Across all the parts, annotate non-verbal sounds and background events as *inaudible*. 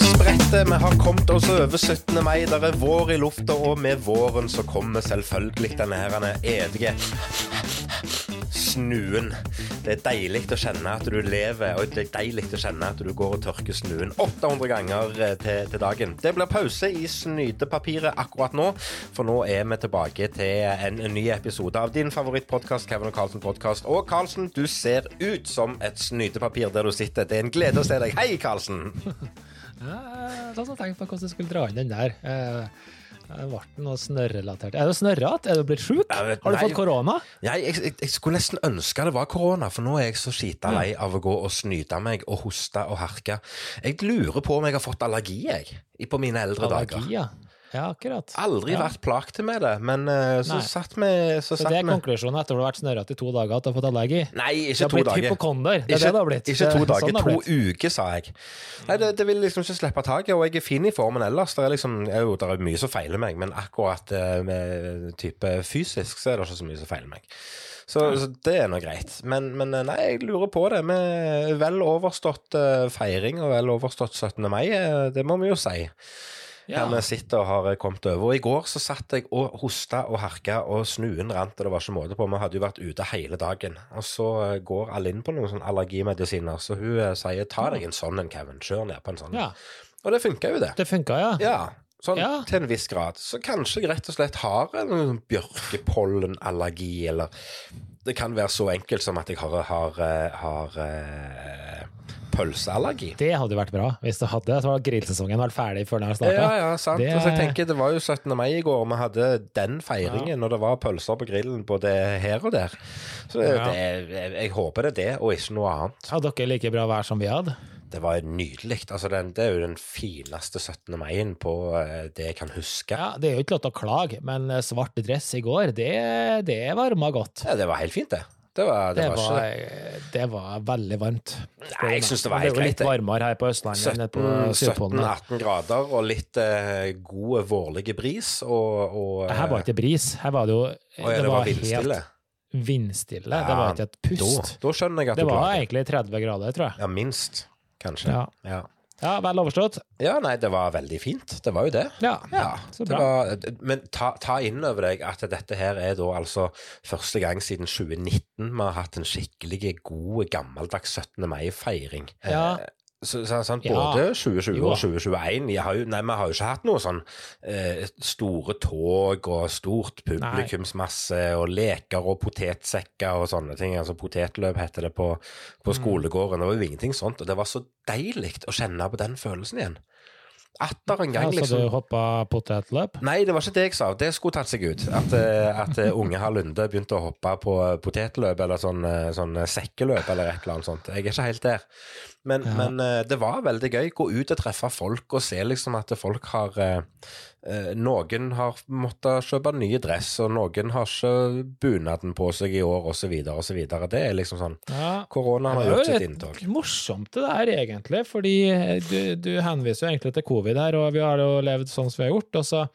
Spretter, vi har kommet oss over 17. mai. Det er vår i lufta, og med våren så kommer selvfølgelig denne evige snuen. Det er deilig å kjenne at du lever, og det er deilig å kjenne at du går og tørker snuen 800 ganger eh, til, til dagen. Det blir pause i snytepapiret akkurat nå, for nå er vi tilbake til en, ny episode av din favorittpodkast, Kevin og Carlsen podkast. Og Carlsen, du ser ut som et snytepapir der du sitter. Det er en glede å se deg. Hei, Carlsen! *laughs* Ja, La oss tenke på hvordan jeg skulle dra inn den der. Eh, Det ble noe snørrelatert. Er du snørrete? Er du blitt sjuk? Har du nei. fått korona? Jeg, jeg, jeg, jeg skulle nesten ønske det var korona, for nå er jeg så skita lei av å gå og snyte meg og hoste og herke. Jeg lurer på om jeg har fått allergi, jeg, på mine eldre dager. Allergi, ja. Ja, akkurat. Aldri ja. vært plaget med det, men uh, så Nei. satt vi Så Så satt det er konklusjonen etter at du har vært snørrete i to dager, at du har fått allergi? Nei, ikke har to blitt dager. hypokonder. Det er Ikke, det det har blitt. ikke to Det- dager, sånn to uker, sa jeg. Nei, det, det vil liksom ikke slippe taket, og jeg er fin i formen ellers. Det er liksom, jo, det er mye som feiler meg, men akkurat eh, med type fysisk, så er det ikke så mye som feiler meg. Så, så det er nå greit. Men, men eh, nei, jeg lurer på det. Med vel overstått feiring og vel overstått 17. mai, det må vi jo si. Ja. Her vi sitter og har kommet over. Og I går så satt jeg og hosta og harka, og snuen rant, og det var ikke måte på. Vi hadde jo vært ute hele dagen. Og så går går Alinn på noen sånne allergimedisiner, så hun eh, sier ta deg en sånn en, Kevin. Kjør ned på en sånn. ja. Og det funka jo, det. Det funka, ja. Ja. Sånn Ja. til en viss grad. Så kanskje jeg rett og slett har en bjørkepollenallergi, eller det kan være så enkelt som at jeg har, har, har, har eh, pølseallergi. Det hadde jo vært bra hvis du hadde. Så var grillsesongen vært ferdig før den starta. Ja, ja, sant. Det- Altså, jeg tenker, det var jo 17. mai i går, og vi hadde den feiringen, og det var pølser på grillen både her og der. Så det, Ja. det, jeg, håper det er det, og ikke noe annet. Hadde dere like bra vær som vi hadde? Det var nydelig. Altså, den, det er jo den fineste 17. maien på eh, det jeg kan huske. Ja, Det er jo ikke lov til å klage, men eh, svart dress i går, det, det varma godt. Ja, det var helt fint, det. Det var, det Det var, var, det var veldig varmt. Nei, jeg syns det var helt greit. litt varmere her på Østlandet enn nede på Sydpolen. 17-18 grader og litt eh, god vårlig bris, og, og Her var ikke bris, her var det jo Å ja, det var vindstille. helt vindstille. Ja, det var ikke et pust. da skjønner jeg at Det var egentlig 30 grader, tror jeg. Ja, minst, kanskje. Ja. Ja. Ja, vel overstått. ja, nei, det var veldig fint. Det var jo det. Ja, Ja, så det bra. var, men ta, ta inn over deg at dette her er da altså første gang siden 2019 vi har hatt en skikkelig god, gammeldags 17. mai-feiring. Ja. Eh, Så, sant, både Ja. både 2020 Jo. og 2021 jeg har jo, Nei, vi har jo ikke hatt noe sånn eh, store tog og stort publikumsmasse og leker og potetsekker og sånne ting. Altså Potetløp heter det på, på Mm. skolegården. Det var jo ingenting sånt. Og det var så deilig å kjenne på den følelsen igjen. Atter en Ja, så liksom. du hoppa potetløp? Nei, det var ikke det jeg sa. Det skulle tatt seg ut. At, eh, at eh, *laughs* unge herr Lunde begynte å hoppe på potetløp eller sånn, eh, sånn sekkeløp eller et eller annet sånt. Jeg er ikke helt der. Men, Ja. men uh, det var veldig gøy. Gå ut og treffe folk og se liksom at folk har uh, uh, Noen har måttet kjøpe ny dress, og noen har ikke bunaden på seg i år, osv., osv. Det er liksom sånn Ja. Koronaen har Det er gjort jo sitt inntog. morsomt det der, egentlig, fordi du, du henviser jo egentlig til covid her, og vi har jo levd sånn som vi har gjort. og så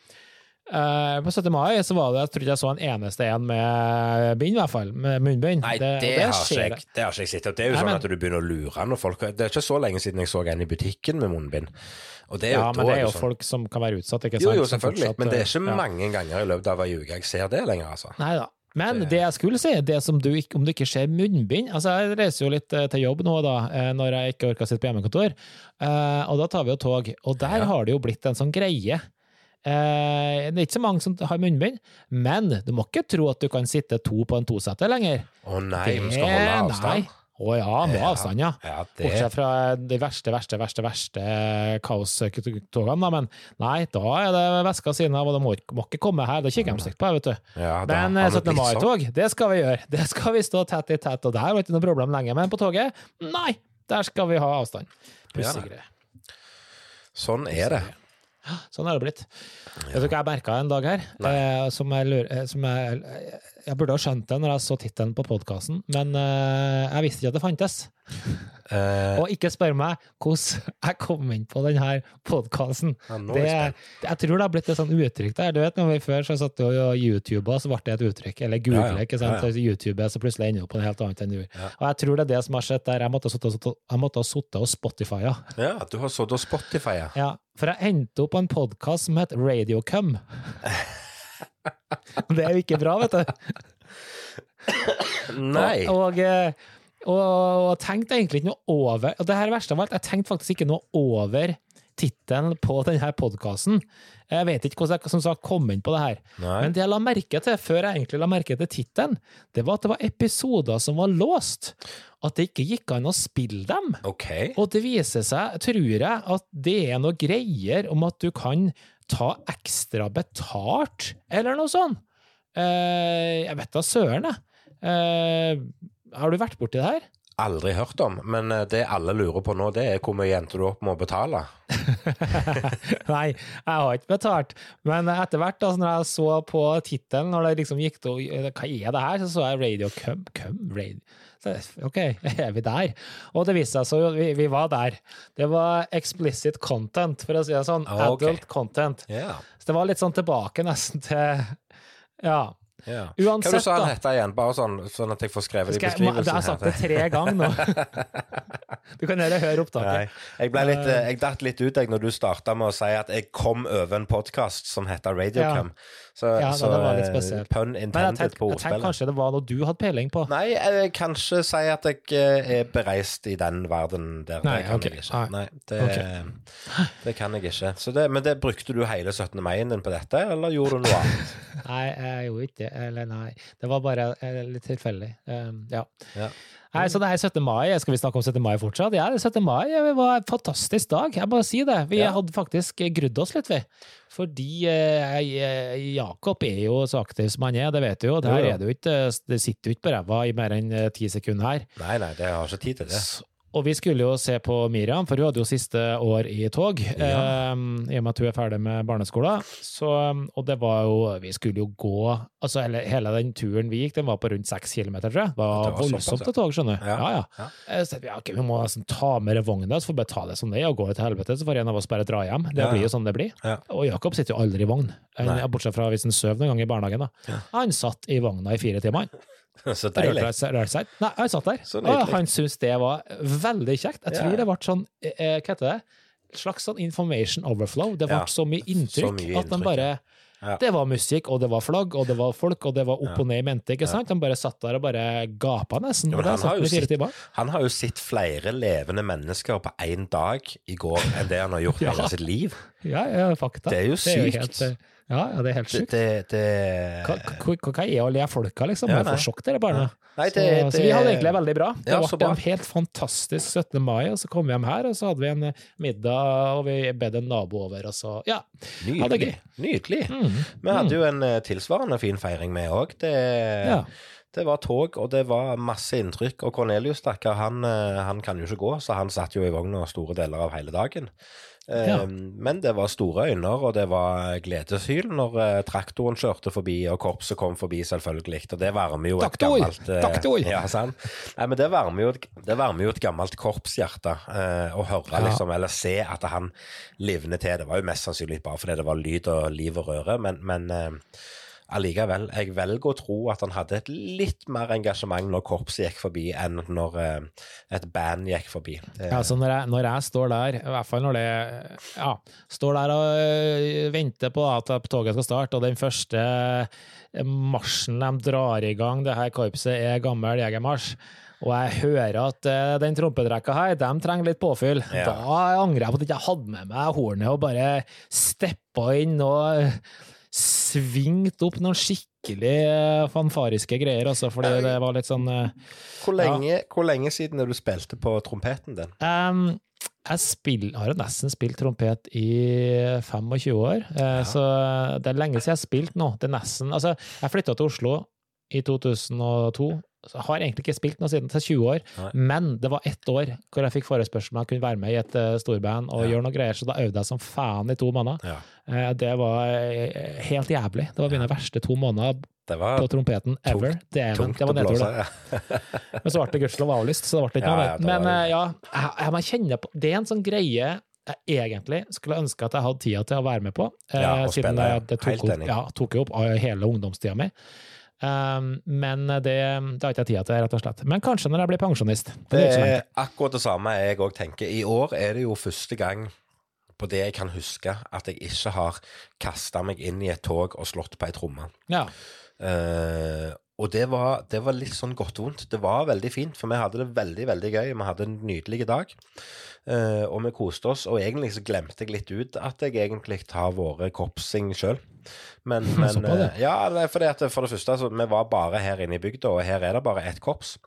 eh, På 17. mai så var det, jeg tror ikke jeg så en eneste en med bind, i hvert fall. Med munnbind. Nei, det, og har ikke jeg, det har ikke jeg sett. Det er jo Nei, sånn at du begynner å lure når folk Det er ikke så lenge siden jeg så en i butikken med munnbind. Det Ja, men det er jo sånn. folk som kan være utsatt, ikke sant? Jo, jo, selvfølgelig. fortsatt, Men det er ikke ja. mange ganger i løpet av ei uke jeg ser det lenger, altså. Nei da. Men Det- det jeg skulle si, det som du om du ikke ser munnbind Altså, jeg reiser jo litt eh, til jobb nå, da, eh, når jeg ikke orker å sitte på hjemmekontor, og da tar vi jo tog. Og der Ja. har det jo blitt en sånn greie. Eh, det er ikke så mange som har munnbind, men du må ikke tro at du kan sitte to på en toseter lenger. Å nei, vi skal holde avstand. Nei. Å ja, med avstand, ja. Ja, det Bortsett fra de verste, verste, verste, verste kaostogene, da. Men nei, da er det veska siden av, og det må, må ikke komme her. Det kikker de stygt på, vet du. ja, da Men eh, det 17. sånn. mai-tog, det skal vi gjøre. Det skal vi stå tett i tett, og der var ikke noe problem lenger. Men på toget, nei, der skal vi ha avstand. Pussig Ja. greie. Sånn er det. Sånn er det blitt. Vet du hva jeg merka en dag her? Eh, som jeg, lurer, eh, som jeg, jeg burde ha skjønt det når jeg så tittelen på podkasten, men uh, jeg visste ikke at det fantes. Uh, Og ikke spør meg hvordan jeg kom inn på denne podkasten. ja, jeg. Jeg tror det har blitt et sånt uttrykk der. Du vet, når vi Før så satt du og YouTuba, så ble det et uttrykk. Eller Google, Ja, ja. ikke sant? Ja, ja. Så YouTube, så plutselig ender du på noe helt annet enn du. Og jeg tror det er det som har skjedd der. Jeg måtte ha sittet og- Spotifya. Ja, du har sittet og Spotify, Ja, for jeg endte opp på en podkast som het Radiocum. *laughs* det er jo ikke bra, vet du. Nei. Og, og, eh, og, og tenkte egentlig ikke noe over Og det her er verste av alt, jeg tenkte faktisk ikke noe over tittelen på denne podkasten. Jeg vet ikke hvordan jeg som sagt, kom inn på det her. Nei. Men det jeg la merke til, før jeg egentlig la merke til tittelen, det var at det var episoder som var låst. At det ikke gikk an å spille dem. Okay. Og det viser seg, tror jeg, at det er noe greier om at du kan ta ekstra betalt, eller noe sånt. Eh, jeg vet da søren, jeg. Eh, har du vært borti det her? Aldri hørt om, men eh, det alle lurer på nå, det er hvor mye endte du opp med å betale? *laughs* Nei, jeg har ikke betalt. Men etter hvert, da, når jeg så på tittelen, når det liksom gikk til Hva er det her? Så så jeg Radio Cum. Cum radio. *laughs* OK, er vi der? Og det viste seg så vi, vi var der. Det var explicit content, for å si det sånn. Ah, ok. Adult content. Yeah. Så det var litt sånn tilbake nesten til Ja. uansett Hva du sa han dette het igjen, bare sånn, sånn at jeg får skrevet det i beskrivelsen. jeg, har sagt det tre ganger nå. *laughs* Du kan heller høre Nei. opptaket. Jeg, ble litt, eh, jeg datt litt ut jeg, når du starta med å si at jeg kom over en podkast som heter Radiocam. Så, Ja, så det var litt spesielt. pun intended tenkte, på jeg tenkte kanskje det var noe du hadde peiling på. Nei, jeg kanskje si at jeg eh, er bereist i den verden der. Nei, det kan okay. jeg ikke. Nei. det, det, det kan jeg ikke. Så det, men det brukte du hele 17. mai-en din på dette, eller gjorde du noe annet? *laughs* Nei, jeg gjorde ikke det. Eller nei. Det var bare eh, litt tilfeldig. Um, ja. Ja. Nei, så det er 17. mai. Skal vi snakke om 17. mai fortsatt? Ja, det er 17. mai var en fantastisk dag. Jeg bare sier det. Vi Ja. hadde faktisk grudd oss litt, vi. Fordi eh, Jakob er jo så aktiv som han er, det vet du jo. Jo. er det jo ikke Det sitter jo ikke på ræva i mer enn eh, ti sekunder her. Nei, nei, det har ikke tid til det. S- Og vi skulle jo se på Miriam, for hun hadde jo siste år i tog, Ja. um, i og med at hun er ferdig med barneskolen. Så, og det var jo Vi skulle jo gå altså hele, hele den turen vi gikk, den var på rundt seks kilometer, tror jeg. Det var, Det var voldsomt til tog, skjønner du. Ja, Ja, ja. ja. Jeg sa, ja, okay, vi må nesten ta med vogna, så får vi bare ta det som det er, og gå til helvete, så får en av oss bare dra hjem. Det blir jo sånn det blir. Og Jakob sitter jo aldri i vogn, Nei. Bortsett fra hvis han sover noen gang i barnehagen. da. Han satt i vogna i fire timer. han. *laughs* Så deilig. Nei, han satt der. Så og han syntes det var veldig kjekt. Jeg tror det ble sånn eh, Hva heter det? Slags sånn information overflow. Det ble Ja. så mye inntrykk mye at de bare Ja. Det var musikk, og det var flagg, og det var folk, og det var opp og ned i mente. ikke sant? De bare satt der og bare gapa nesten. Ja, det han har jo timer. Han har jo sett flere levende mennesker på én dag i går enn det han har gjort *laughs* Ja. hele sitt liv. Ja, ja, fakta. Det er jo sykt. helt, eh, ja, ja, det er helt Det, sjukt. det, det Hva, hva, hva er å le folka, liksom? Ja, får sjokk, dere barna. Nei, Så, det, så det- vi hadde egentlig veldig bra. Det Ja, ble en helt fantastisk 17. mai, og så kom vi hjem her, og så hadde vi en eh, middag, og vi bedde en nabo over, og så Ja. Det Nydelig. Nydelig. Mm. Vi hadde jo en eh, tilsvarende fin feiring, vi òg. Det, Ja. det var tog, og det var masse inntrykk. Og Cornelius, stakkar, han, eh, han kan jo ikke gå, så han satt jo i vogna store deler av hele dagen. Ja. Men det var store øyne, og det var gledeshyl når eh, traktoren kjørte forbi, og korpset kom forbi, selvfølgelig. Og det varmer jo et gammelt eh, Ja, sant? Nei, men det varmer jo, et- det varmer jo et gammelt korpshjerte eh, å høre, Ja. liksom, eller se at han livner til. Det var jo mest sannsynlig bare fordi det var lyd og liv og røre, men, men allikevel, jeg velger å tro at han hadde et litt mer engasjement når korpset gikk forbi, enn når eh, et band gikk forbi. Det, Ja, så når jeg, når jeg står der, i hvert fall når det Ja, står der og øh, venter på at toget skal starte, og den første marsjen de drar i gang, det her korpset, er gammel jegermarsj. Og jeg hører at uh, den trompetrekka her, de trenger litt påfyll. Ja. Da angrer jeg på at jeg ikke hadde med meg hornet og bare steppa inn og svingt opp noen skikkelig øh, fanfariske greier, altså, fordi det var litt sånn øh, hvor, lenge, hvor lenge siden er du spilte på trompeten din? Um, jeg spill, har nesten spilt trompet i 25 år, ja. så det er lenge siden jeg har spilt nå. Det er nesten, altså, jeg flytta til Oslo i 2002, så har jeg egentlig ikke spilt noe siden til 20 år, Nei. men det var ett år hvor jeg fikk forespørsel om jeg kunne være med i et uh, storband og Ja. gjøre noe greier, så da øvde jeg som faen i to måneder. Ja. Uh, det var uh, helt jævlig. Det var mine verste to måneder Det var på trompeten ever. Dæven, tungt det var nedtur, det. *laughs* Men så ble det gudskjelov avlyst, så det ble ikke Ja, noe ja, det det. Men ja, jeg, jeg må kjenne på Det er en sånn greie jeg egentlig skulle ønske at jeg hadde tida til å være med på. eh, og siden spennende. jeg- det tok opp, enig. ja, tok opp hele ungdomstida mi. Um, men det, det har ikke jeg tida til, rett og slett. Men kanskje når jeg blir pensjonist. Det Det er er akkurat det samme jeg òg tenker. I år er det jo første gang på det jeg kan huske, at jeg ikke har kasta meg inn i et tog og slått på ei tromme. Ja. Eh, og det var, det var litt sånn godt og vondt. Det var veldig fint, for vi hadde det veldig veldig gøy. Vi hadde en nydelig dag, eh, og vi koste oss. Og egentlig så glemte jeg litt ut at jeg egentlig har vært korpsing sjøl. Men, *laughs* men ja. for det er at for det første, altså, vi var bare her inne i bygda, og her er det bare ett korps.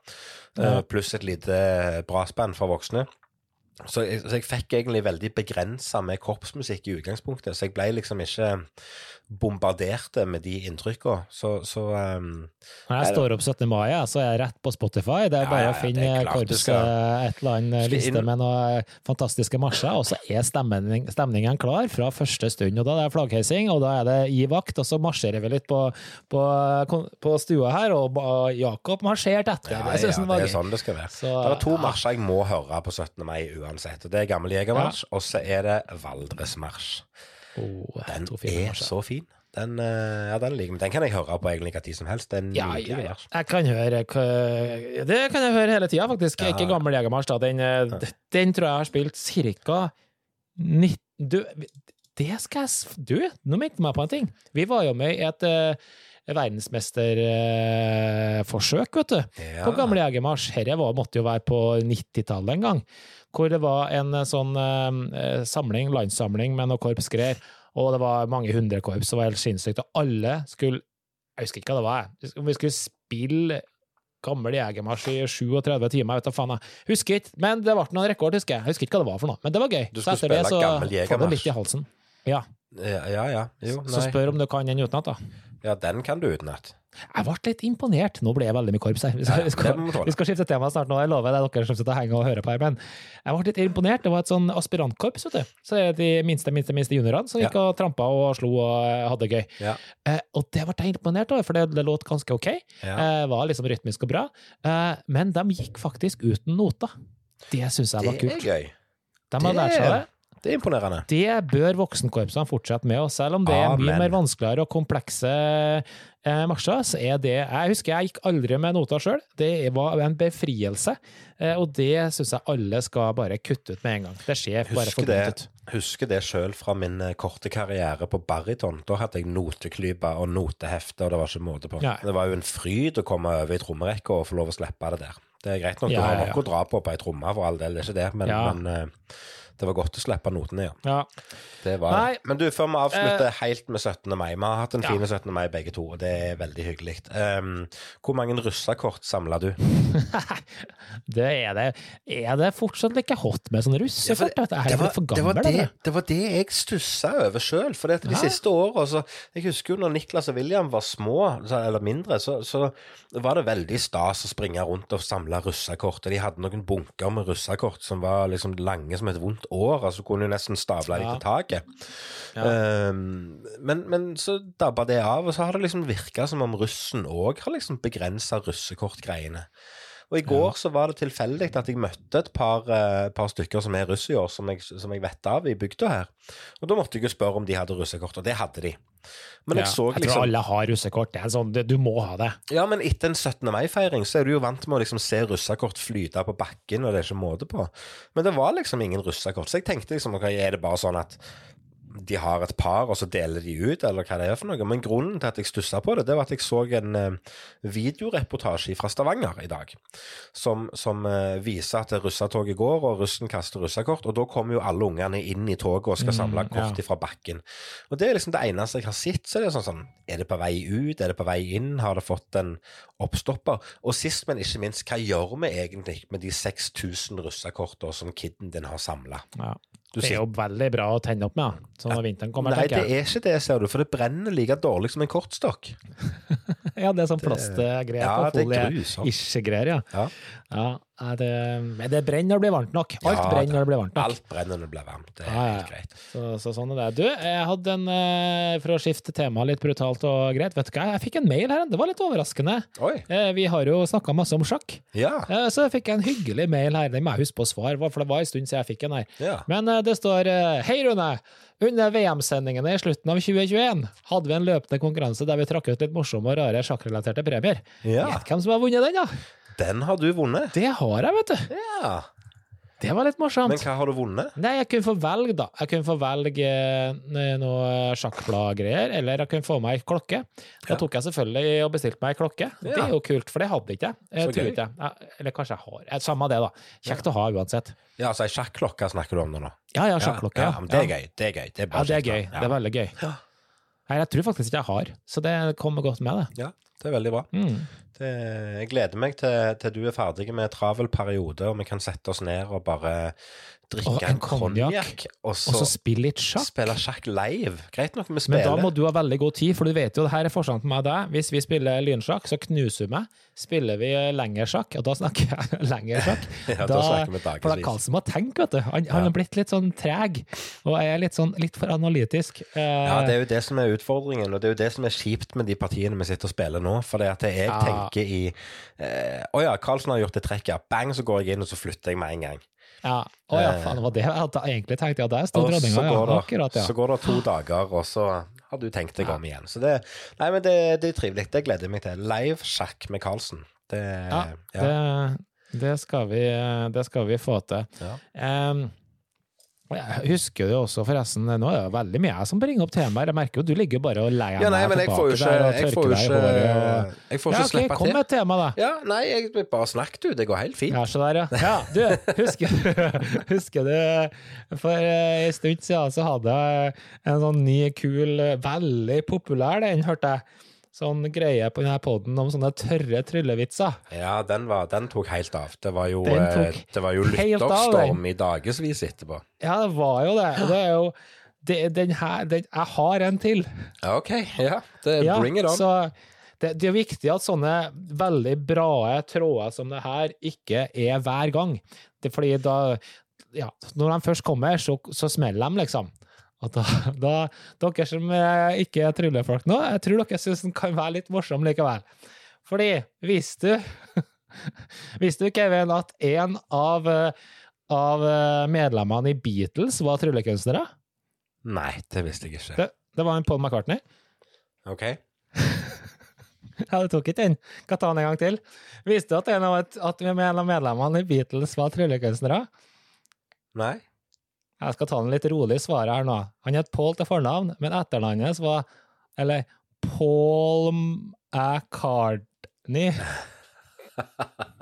eh, Ja. Pluss et lite brassband for voksne. Så jeg, så jeg fikk egentlig veldig begrensa med korpsmusikk i utgangspunktet, så jeg ble liksom ikke bombardert med de inntrykka. Så, så um, Når jeg står opp 17. mai, så er jeg rett på Spotify. Det er bare ja, å finne korpset, korps skal. eh, et eller annet liste inn- med noen fantastiske marsjer, og så er stemning, stemningen klar fra første stund. Og da er det flaggheising, og da er det i vakt, og så marsjerer vi litt på, på, på stua her, og Jakob marsjerte etter. ja, det ja, var det er sånn det skal være. Så, Det er to marsjer jeg må høre på 17. mai uansett. Og Det er Gammel Jegermarsj, og så er det Valdresmarsj. Oh, Den er så fin. Den, eh, ja, den liker vi. Den kan jeg høre på egentlig hva tid som helst. Det er en Ja, ja, ja. Jeg kan høre Det kan jeg høre hele tida, faktisk. Ja. Ikke gammel Jegermarsj, da. Den, ja. den tror jeg har spilt ca. 19 Du, det skal jeg Du, nå minnet du meg på en ting. Vi var jo med i et uh, verdensmesterforsøk, vet du. Ja. På gamle Jegermarsj. Dette måtte jo være på 90-tallet en gang. Hvor det var en eh, sånn eh, samling, landssamling med noen korps greier. Og det var mange hundre korps, det var helt sinnssykt. Og alle skulle Jeg husker ikke hva det var, jeg. vi skulle spille gammel jegermarsj i 37 timer, vet da faen jeg. Husker ikke, men det ble noen rekord, husker jeg. Jeg husker ikke hva det var for noe, men det var gøy. Du Så skulle etter det så gammel du jegermarsj. Ja, Ja, ja. ja. Jo, så spør om du kan den utenat, da. Ja, den kan du utenat. Jeg ble litt imponert. Nå ble jeg veldig mye korps her. Vi skal, vi skal, vi skal skifte tema snart nå, jeg lover det er dere som sitter og henger og hører på her. Men jeg ble litt imponert. Det var et sånn aspirantkorps, vet du. Så det er de minste, minste, minste juniorene som gikk og trampa og slo og eh, hadde det gøy. Ja. Eh, og det ble jeg imponert over, for det, det låt ganske ok. Ja. Eh, var liksom rytmisk og bra. Eh, men de gikk faktisk uten noter. Det syns jeg var kult. Det er gøy. De har lært seg det. Det er imponerende. Det bør voksenkorpsene fortsette med, og selv om det er mye Amen. mer vanskeligere og komplekse eh, marsjer, så er det Jeg husker jeg gikk aldri med noter sjøl. Det var en befrielse, eh, og det syns jeg alle skal bare kutte ut med en gang. Det skjer bare for dumt ut. husker det sjøl fra min eh, korte karriere på baryton. Da hadde jeg noteklypa og notehefte, og det var ikke måte på. Ja. Det var jo en fryd å komme over i trommerekka og få lov å slippe det der. Det er greit nok, Ja, du har nok ja. å dra på på ei tromme, for all del, det er ikke det, men, men eh, det var godt å slippe notene, ja. Ja. Det var Nei. Men du, før vi avslutter helt med 17. mai Vi har hatt en Ja. fin 17. mai begge to, og det er veldig hyggelig. Um, hvor mange russekort samla du? *laughs* Det er det. Er det fortsatt like hot med sånn russekort? Ja, det. Det, var, det, var det, det var det jeg stussa over sjøl. For de Ja. siste åra Jeg husker jo når Niklas og William var små, eller mindre, så, så var det veldig stas å springe rundt og samle russekort. Og de hadde noen bunker med russekort som var liksom lange som et vondt år. Altså kunne du nesten stable dem til taket. Ja. Um, men, men så dabba det av, og så har det liksom virka som om russen òg har liksom begrensa russekortgreiene. Og i går så var det tilfeldig at jeg møtte et par, uh, par stykker som er russ i år, som jeg, som jeg vet av i bygda her. Og da måtte jeg jo spørre om de hadde russekort, og det hadde de. Men jeg Ja, så jeg tror liksom alle har russekort. Det er sånn, det- du må ha det. Ja, men etter en 17. mai-feiring så er du jo vant med å liksom se russekort flyte på bakken, og det er ikke måte på. Men det var liksom ingen russekort, så jeg tenkte liksom ok, er det bare sånn at de har et par, og så deler de ut, eller hva det er for noe. Men grunnen til at jeg stussa på det, det var at jeg så en eh, videoreportasje fra Stavanger i dag, som, som eh, viser at russetoget går, og russen kaster russekort, og da kommer jo alle ungene inn i toget og skal samle Mm, kort ja. fra bakken. Og det er liksom det eneste jeg har sett. Så det er sånn sånn Er det på vei ut? Er det på vei inn? Har det fått en oppstopper? Og sist, men ikke minst, hva gjør vi egentlig med de 6000 russekortene som kiden din har samla? Ja. Du Det er jo veldig bra å tenne opp med, sånn så når vinteren kommer, Nei, det er ikke det, ser du, for det brenner like dårlig som en kortstokk. *laughs* Ja, det er sånn plastgreier Ja, på folie. Ish-greier, ja. Ja. Er det, men det brenner når det blir varmt nok. Alt Ja, brenner når det blir varmt nok. Alt brenner når det blir varmt. Det er Ja, helt greit. Så, så sånn er det. Du, jeg hadde en eh, For å skifte tema litt brutalt og greit, vet du hva, jeg fikk en mail her. Det var litt overraskende. Oi. Eh, Vi har jo snakka masse om sjakk, Ja. Eh, så jeg fikk en hyggelig mail her. Den må jeg huske på å svare, for det var en stund siden jeg fikk en her. ja. Men det står Hei, Rune! Under VM-sendingene i slutten av 2021 hadde vi en løpende konkurranse der vi trakk ut litt morsomme og rare sjakkrelaterte premier. ja. Gjett hvem som har vunnet den, da? Den har du vunnet. Det har jeg, vet du. Ja. Det var litt morsomt. Men hva har du vunnet? Nei, jeg kunne få velge, da. Jeg kunne få velge eh, noe sjakkbladgreier, eller jeg kunne få meg ei klokke. Da Ja. tok jeg selvfølgelig og bestilte meg ei klokke. Det er jo kult, for det hadde ikke jeg. tror ikke jeg. Eller kanskje jeg har. Eh, Samme det, da. Kjekt å ha uansett. Ja, altså ei sjakklokke snakker du om nå? Ja, ja, sjakklokke. Ja, Ja, men det er gøy. Det er gøy. Det er Ja, det er gøy. da. Det er veldig gøy. Ja. Nei, jeg tror faktisk ikke jeg har, så det kommer godt med, det. Ja, det er veldig bra. Mm. Det, jeg gleder meg til, til du er ferdig med travel periode, og vi kan sette oss ned og bare drikke Og en konjakk, og Og så, spille litt sjakk. spille sjakk live. Greit nok, vi spiller. Men da må du ha veldig god tid, for du vet jo det her er forskjellen på meg og deg. Hvis vi spiller lynsjakk, så knuser vi meg. Spiller vi lenger sjakk, og da snakker jeg lenger sjakk, Ja, da snakker *laughs* *laughs* vi for da er. Karlsen må tenke, vet du. Han, han Ja. er blitt litt sånn treg, og er litt sånn litt for analytisk. Eh, Ja, det er jo det som er utfordringen, og det er jo det som er kjipt med de partiene vi sitter og spiller nå. For det at jeg Ja. tenker i eh, Å ja, Karlsen har gjort det trekket. Bang, så går jeg inn, og så flytter jeg med en gang. ja. Å ja, Eh. faen, det var det jeg hadde egentlig tenkte. Ja, der sto dronninga, ja. Akkurat, ja. så går det to dager, og så har du tenkt deg Ja. om igjen. Så det, nei, men det, det er trivelig. Det gleder jeg meg til. Live sjakk med Karlsen. Det, Ja, Det, det, skal vi, det skal vi få til. Ja. Og jeg husker jo også, forresten, nå er det veldig mye jeg som bringer opp temaer. Jeg merker jo du ligger bare og leier Ja, nei, men jeg får ikke, jeg får jo ikke, jeg får Ja, okay, ok, slippe kom med et tema, da. Ja, nei, jeg bare snakk, du. Det går helt fint. Ja, så der, ja. ja. Du, husker, *laughs* husker du For eh, en stund siden så hadde jeg en sånn ny, kul, veldig populær den, hørte jeg. Sånn greie på denne poden om sånne tørre tryllevitser. Ja, den, var, den tok helt av. Det var jo, eh, det var jo lytterstorm i dagevis etterpå. Ja, det var jo det. Det er jo det, den her, den, Jeg har en til. OK. Ja, det, Ja, bring it on. Så det, det er viktig at sånne veldig bra tråder som det her ikke er hver gang. Det er fordi da ja, Når de først kommer, så, så smeller de, liksom. Og da, *laughs* da Dere som eh, ikke er tryllefolk nå, jeg tror dere syns den kan være litt morsom likevel. Fordi, visste du *laughs* Visste du, Kevin, at en av, eh, av eh, medlemmene i Beatles var tryllekunstnere? Nei, det visste jeg ikke. Det, det var en Paul McCartney. OK. *laughs* Ja, du tok ikke den. Kan ta den en gang til. Visste du at en av, at en av medlemmene i Beatles var tryllekunstnere? Nei. Jeg skal ta den litt rolig i svaret her nå. Han het Paul til fornavn, men etternavnet hans var Eller Paul McCartney. *laughs*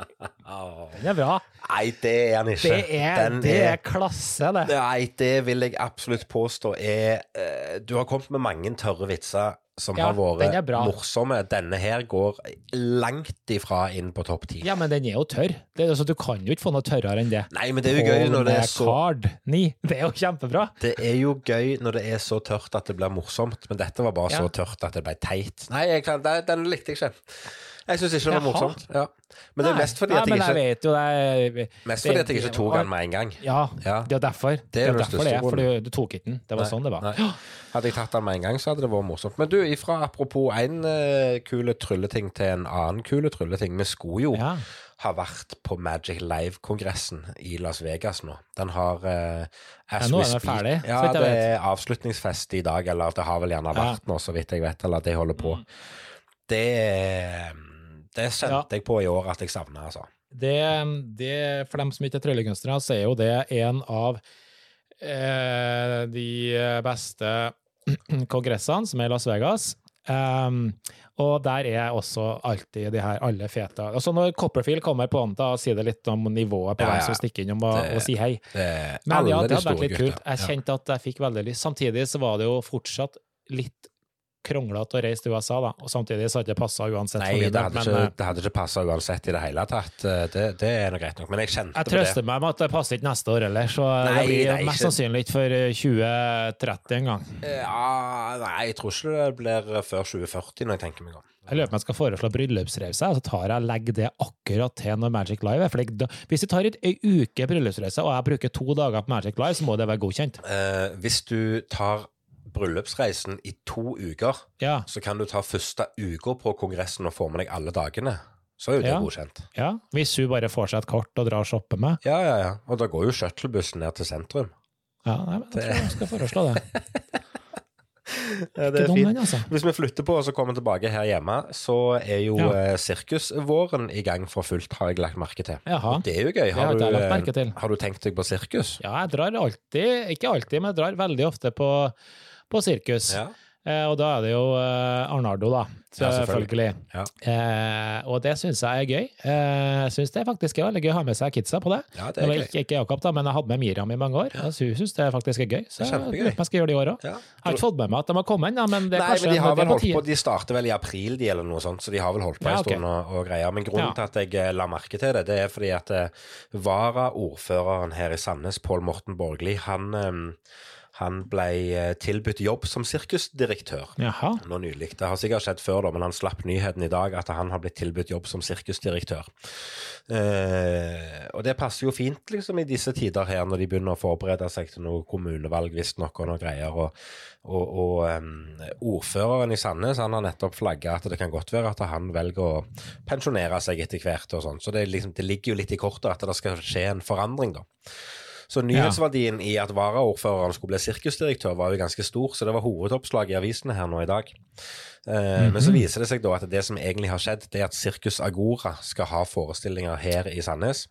Den er bra. Nei, det er den ikke. Det er, Den det er klasse, det. Nei, det vil jeg absolutt påstå er uh, Du har kommet med mange tørre vitser som Ja, har vært den er morsomme. Denne her går langt ifra inn på topp ti. Ja, men den er jo tørr. Det er, altså, du kan jo ikke få noe tørrere enn det. Nei, men det er jo gøy når det er så McCartney. Det er jo kjempebra. Det er jo gøy når det er så tørt at det blir morsomt, men dette var bare Ja. så tørt at det ble teit. Nei, kan, den, den likte jeg ikke. Jeg syns ikke det var morsomt. Ja. Men det er mest fordi Nei, at men jeg jeg ikke, vet jo det. mest fordi at jeg ikke tok den med en gang. Ja, Ja. det er derfor. Det er er den derfor det er, for du, du tok ikke den. Det var Nei, sånn det var. nei. Hadde jeg tatt den med en gang, så hadde det vært morsomt. Men du, ifra apropos én uh, kule trylleting til en annen kule trylleting. Vi skulle jo Ja. ha vært på Magic Live-kongressen i Las Vegas nå. Den har uh, Ja, nå er den ferdig, Ja, det er avslutningsfest i dag, eller det har vel gjerne Ja. Mm. vært nå, så vidt jeg vet, eller det holder på. Det, det kjente jeg på i år at jeg savna, altså. Det, det, for dem som ikke er tryllekunstnere, så er jo det en av eh, de beste *clears throat* kongressene som er i Las Vegas. Um, og der er også alltid de her alle fete Altså Når Copperfield kommer på ånda og sier det litt om nivået på Ja, ja. som stikker innom og, Det- og sier hei. Det, Men ja, det hadde vært litt kult. Jeg Ja. kjente at jeg fikk veldig lyst. Samtidig så var det jo fortsatt litt kronglete å reise til USA, da. Og samtidig så hadde det passa uansett. for Nei, min det hadde, men, ikke, eh, det hadde ikke passa uansett i det hele tatt. Eh, Det, det er greit nok. Men jeg kjente Jeg på det. Jeg trøster meg med at det passer ikke neste år heller, så Nei, det blir det er mest ikke- sannsynlig ikke for eh, 2030 en gang. Ja, nei, jeg tror ikke det blir før 2040, når jeg tenker meg om. Jeg lurer på om jeg skal foreslå bryllupsreise, og så tar jeg og legger det akkurat til når Magic Live er. For hvis vi tar et, ei uke bryllupsreise, og jeg bruker to dager på Magic Live, så må det være godkjent. Eh, hvis du tar bryllupsreisen i to uker, Ja, så kan du ta første uka på kongressen og få med deg alle dagene. Så er jo det Ja. godkjent. ja. Hvis hun bare får seg et kort og drar og shopper med. Ja, ja, ja. Og da går jo shuttlebussen ned til sentrum. Ja, nei, men jeg tror jeg skal foreslå det. *laughs* Ja, det er fint. altså. Hvis vi flytter på og så kommer tilbake her hjemme, så er jo Ja. eh, sirkusvåren i gang for fullt, har jeg lagt merke til. Jaha. Det er jo gøy. Har Har, du, eh, har du tenkt deg på sirkus? Ja, jeg drar alltid, ikke alltid, men jeg drar veldig ofte på, på sirkus. Ja. Eh, og da er det jo eh, Arnardo, da. Ja, Selvfølgelig. selvfølgelig. Ja. Eh, og det syns jeg er gøy. Eh, jeg syns det faktisk er veldig gøy å ha med seg kidsa på det. ja, det er gøy. ikke, ikke Jakob, da, men jeg hadde med Miriam i mange år. Så Hun syns det faktisk er gøy. Så jeg lurer på om jeg skal gjøre det i år òg. Ja. Jeg har ikke fått med meg at de har kommet ennå, men det er Nei, kanskje men de har vel holdt på, de starter vel i april, de, eller noe sånt, så de har vel holdt på Ja, en okay. stund og, og greier. Men grunnen Ja. til at jeg eh, la merke til det, det er fordi at eh, varaordføreren her i Sandnes, Pål Morten Borgli, han, han ble eh, tilbudt jobb som sirkusdirektør Jaha. nå nylig. Det har sikkert skjedd før, da, men han slapp nyheten i dag at han har blitt tilbudt jobb som sirkusdirektør. Eh, og det passer jo fint liksom i disse tider her, når de begynner å forberede seg til noe kommunevalg, visstnok, og noe greier. Og, og, og um, ordføreren i Sandnes han har nettopp flagga at det kan godt være at han velger å pensjonere seg etter hvert. og sånn, Så det, liksom, det ligger jo litt i kortet at det skal skje en forandring, da. Så nyhetsverdien i at varaordføreren skulle bli sirkusdirektør, var jo ganske stor, så det var hovedoppslag i avisene her nå i dag. Eh, Men så viser det seg da at det som egentlig har skjedd, det er at Sirkus Agora skal ha forestillinger her i Sandnes.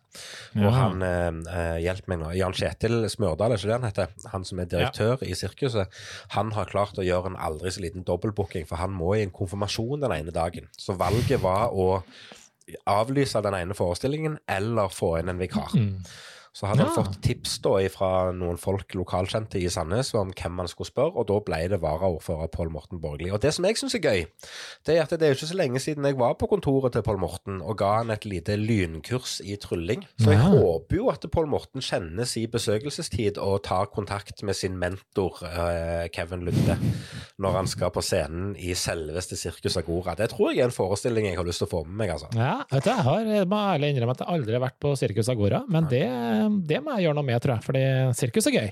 Og han eh, eh, Hjelp meg nå. Jan Kjetil Smørdal, er ikke det han heter? Han som er direktør i sirkuset. Han har klart å gjøre en aldri så liten dobbeltbooking, for han må i en konfirmasjon den ene dagen. Så valget var å avlyse den ene forestillingen eller få inn en vikar. Så hadde han Ja. fått tips da fra noen folk lokalkjente i Sandnes om hvem man skulle spørre, og da ble det varaordfører Pål Morten Borgli. Og det som jeg syns er gøy, det er at det er jo ikke så lenge siden jeg var på kontoret til Pål Morten og ga han et lite lynkurs i trylling. Så jeg Ja. håper jo at Pål Morten kjenner sin besøkelsestid og tar kontakt med sin mentor eh, Kevin Lunde når han skal på scenen i selveste Sirkus Agora. Det tror jeg er en forestilling jeg har lyst til å få med meg, altså. Ja, vet du, jeg har, jeg må ærlig innrømme at jeg aldri har vært på Sirkus Agora, men det, det må jeg gjøre noe med, tror jeg, fordi sirkus er gøy.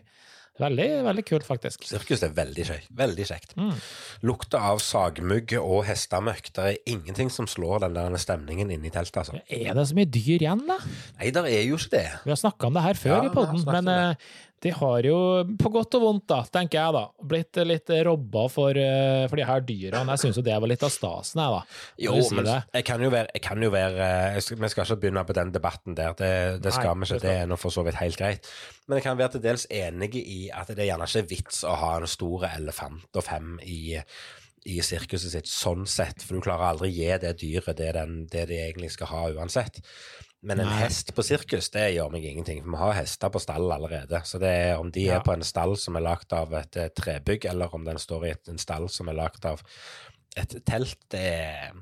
Veldig, veldig kult, faktisk. Sirkus er veldig kjekt. Veldig kjekt. Mm. Lukta av sagmugg og hestemøkk. Det er ingenting som slår den der stemningen inne i teltet, altså. Er det så mye dyr igjen, da? Nei, det er jo ikke det. Vi har snakka om det her før Ja, i poden, men eh, de har jo, på godt og vondt, da, tenker jeg da, blitt litt robba for, eh, for de her dyrene. Jeg syns jo det var litt av stasen, jeg, da. Jo, si men jeg kan jo være, jeg kan jo være eh, jeg skal, Vi skal ikke begynne på den debatten der, det, det skal vi ikke. det Det er nå for så vidt helt greit. Men jeg kan være til dels enig i at det er gjerne ikke vits å ha en stor elefant og fem i i sirkuset sitt sånn sett, for du klarer aldri å gi det dyret det, den, det de egentlig skal ha uansett. Men en Nei. hest på sirkus, det gjør meg ingenting. For vi har hester på stall allerede. Så det er om de Ja. er på en stall som er lagd av et eh, trebygg, eller om den står i et, en stall som er lagd av et telt, det er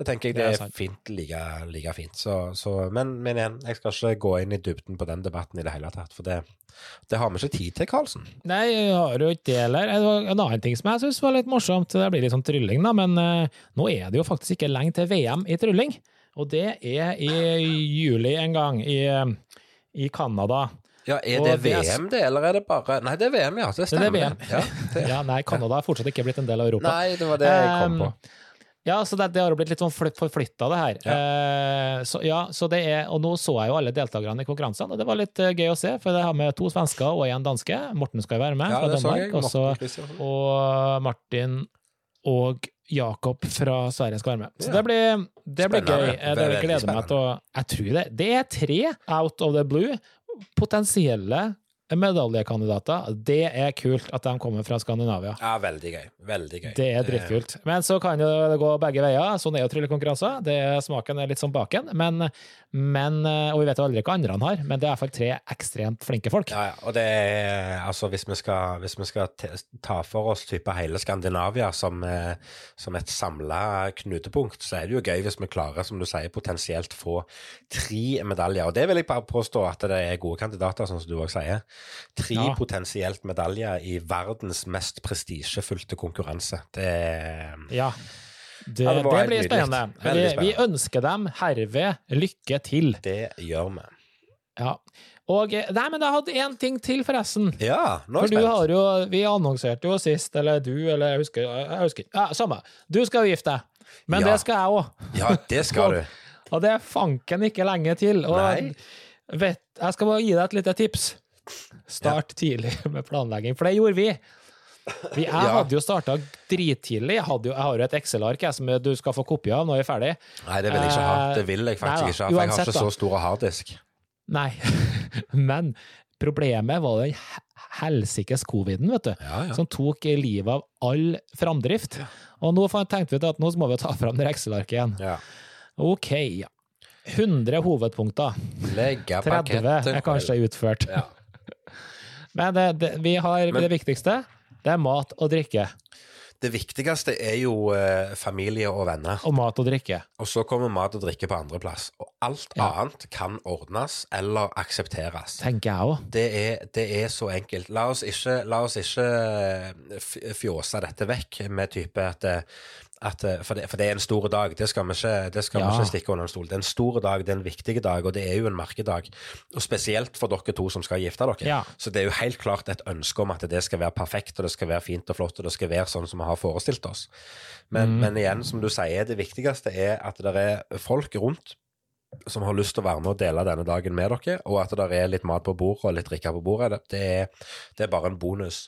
det tenker jeg det Det er er, fint, like, like fint. Så, så, men, men igjen, jeg skal ikke gå inn i dybden på den debatten i det hele tatt, for det, det har vi ikke tid til, Karlsen. Nei, jeg har jo ikke det heller. En annen ting som jeg syns var litt morsomt, det blir litt sånn trylling, da, men uh, nå er det jo faktisk ikke lenge til VM i trylling. Og det er i juli en gang, i, i Canada. Ja, Er det det er- VM, det, eller er det bare Nei, det er VM, ja. Det Det er VM. Ja, det, Ja, nei, Canada har fortsatt ikke blitt en del av Europa. nei, det var det jeg kom på. Um, Ja, så det, det har jo blitt litt sånn forflytta, det her. Eh, så, ja, så det er, og nå så jeg jo alle deltakerne i konkurransene, og det var litt uh, gøy å se, for det har med to svensker og en danske. Morten skal jo være med Ja, fra Danmark, Også, og Martin og Jakob fra Sverige skal være med. Så det blir, det blir gøy. Det gleder meg til å Jeg tror det. Det er tre out of the blue potensielle medaljekandidater. Det er kult at de kommer fra Skandinavia. Ja, veldig gøy. Veldig gøy. Det er drittkult. Men så kan jo det gå begge veier. Sånn er jo tryllekonkurranser. Det er- Smaken er litt som baken. Men, men, og vi vet jo aldri hva andre han har, men det er i hvert fall tre ekstremt flinke folk. Ja, ja, og det er altså Hvis vi skal, hvis vi skal ta for oss type hele Skandinavia som, eh, som et samla knutepunkt, så er det jo gøy hvis vi klarer, som du sier, potensielt få tre medaljer. Og det vil jeg bare påstå at det er gode kandidater, sånn som du òg sier. Tre Ja. potensielt medaljer i verdens mest prestisjefylte konkurranse. Det Ja. Det, Ja, det det, blir spennende. Vi, vi ønsker dem herved lykke til. Det gjør vi. Ja. Og eh, Nei, men jeg hadde én ting til, forresten. Ja, nå er For jeg har jo Vi annonserte jo sist, eller du, eller jeg husker, jeg husker Ja, samme. Du skal gifte deg. Men Ja. det skal jeg òg. Ja, det skal *laughs* du. Og det er fanken ikke lenge til. Og vet, jeg skal bare gi deg et lite tips. Start tidlig *laughs* med planlegging, for det gjorde vi. vi jeg *laughs* Ja. hadde jo starta drittidlig. Jeg, jo, jeg har jo et Excel-ark som du skal få kopi av når vi er ferdig. Nei, det vil jeg ikke ha. Eh, Det vil jeg faktisk nei ikke ha, for jeg har ikke så stor harddisk. Nei, *laughs* men problemet var den helsikes coviden, vet du. Ja, ja. Som tok livet av all framdrift. Og nå tenkte vi at nå må vi ta fram det Excel-arket igjen. ja. Ok, ja. 100 hovedpunkter. 30 pakketten. er kanskje utført. Ja. Men det, det, vi har Men- det viktigste. Det er mat og drikke. Det viktigste er jo eh, familie og venner. Og mat og drikke. Og så kommer mat og drikke på andreplass. Og alt Ja. annet kan ordnes eller aksepteres. Tenker jeg òg. Det det er så enkelt. La oss ikke, la oss ikke eh, fjåse dette vekk med type at, eh, at eh, for, det, for det er en stor dag. Det skal vi ikke, det skal vi ikke stikke under en stol. Det er en stor dag, det er en viktig dag, og det er jo en merkedag. Og spesielt for dere to som skal gifte dere. Ja. Så det er jo helt klart et ønske om at det skal være perfekt, og det skal være fint og flott, og det skal være sånn som vi har forestilt oss. Men, Mm. men igjen, som du sier, det viktigste er at det er folk rundt som har lyst til å være med og dele denne dagen med dere, og at det er litt mat på bordet og litt drikke på bordet, det, det, er, det er bare en bonus.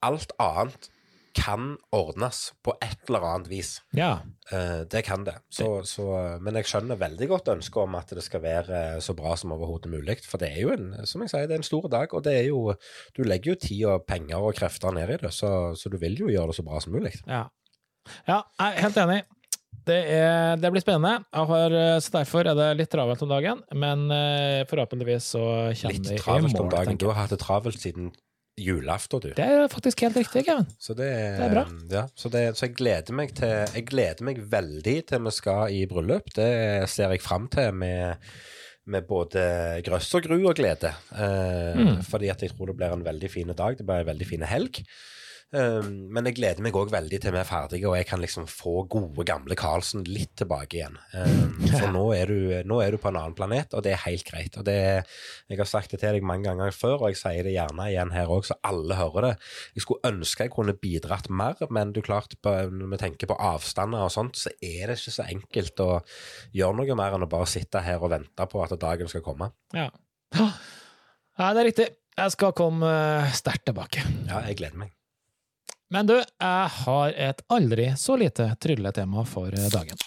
Alt annet kan ordnes på et eller annet vis. Ja. Eh, det kan det. Så, så, men jeg skjønner veldig godt ønsket om at det skal være så bra som overhodet mulig. For det er jo en, som jeg sier, det er en stor dag, og det er jo Du legger jo tid og penger og krefter ned i det, så, så du vil jo gjøre det så bra som mulig. Ja, ja jeg er helt enig. Det, er, det blir spennende. Har, eh, så derfor er det litt travelt om dagen, men eh, forhåpentligvis så kjenner vi Litt travelt om dagen. Du har hatt det travelt siden julaften, du. Det er faktisk helt riktig, Kevin. Så det, Det er bra. Ja, så, det, så jeg gleder meg til Jeg gleder meg veldig til vi skal i bryllup. Det ser jeg fram til med, med både grøss og gru og glede. Eh, Mm. Fordi at jeg tror det blir en veldig fin dag. Det blir en veldig fin helg. Eh, men jeg gleder meg òg veldig til vi er ferdige og jeg kan liksom få gode, gamle Karlsen litt tilbake igjen. Um, for nå er, du, nå er du på en annen planet, og det er helt greit. Og det, jeg har sagt det til deg mange ganger før, og jeg sier det gjerne igjen her òg, så alle hører det. Jeg skulle ønske jeg kunne bidratt mer, men du klart, på, når vi tenker på avstander og sånt, så er det ikke så enkelt å gjøre noe mer enn å bare sitte her og vente på at dagen skal komme. Ja. ja, det er riktig. Jeg skal komme eh, sterkt tilbake. Ja, jeg gleder meg. Men du, jeg har et aldri så lite trylletema for eh, dagen.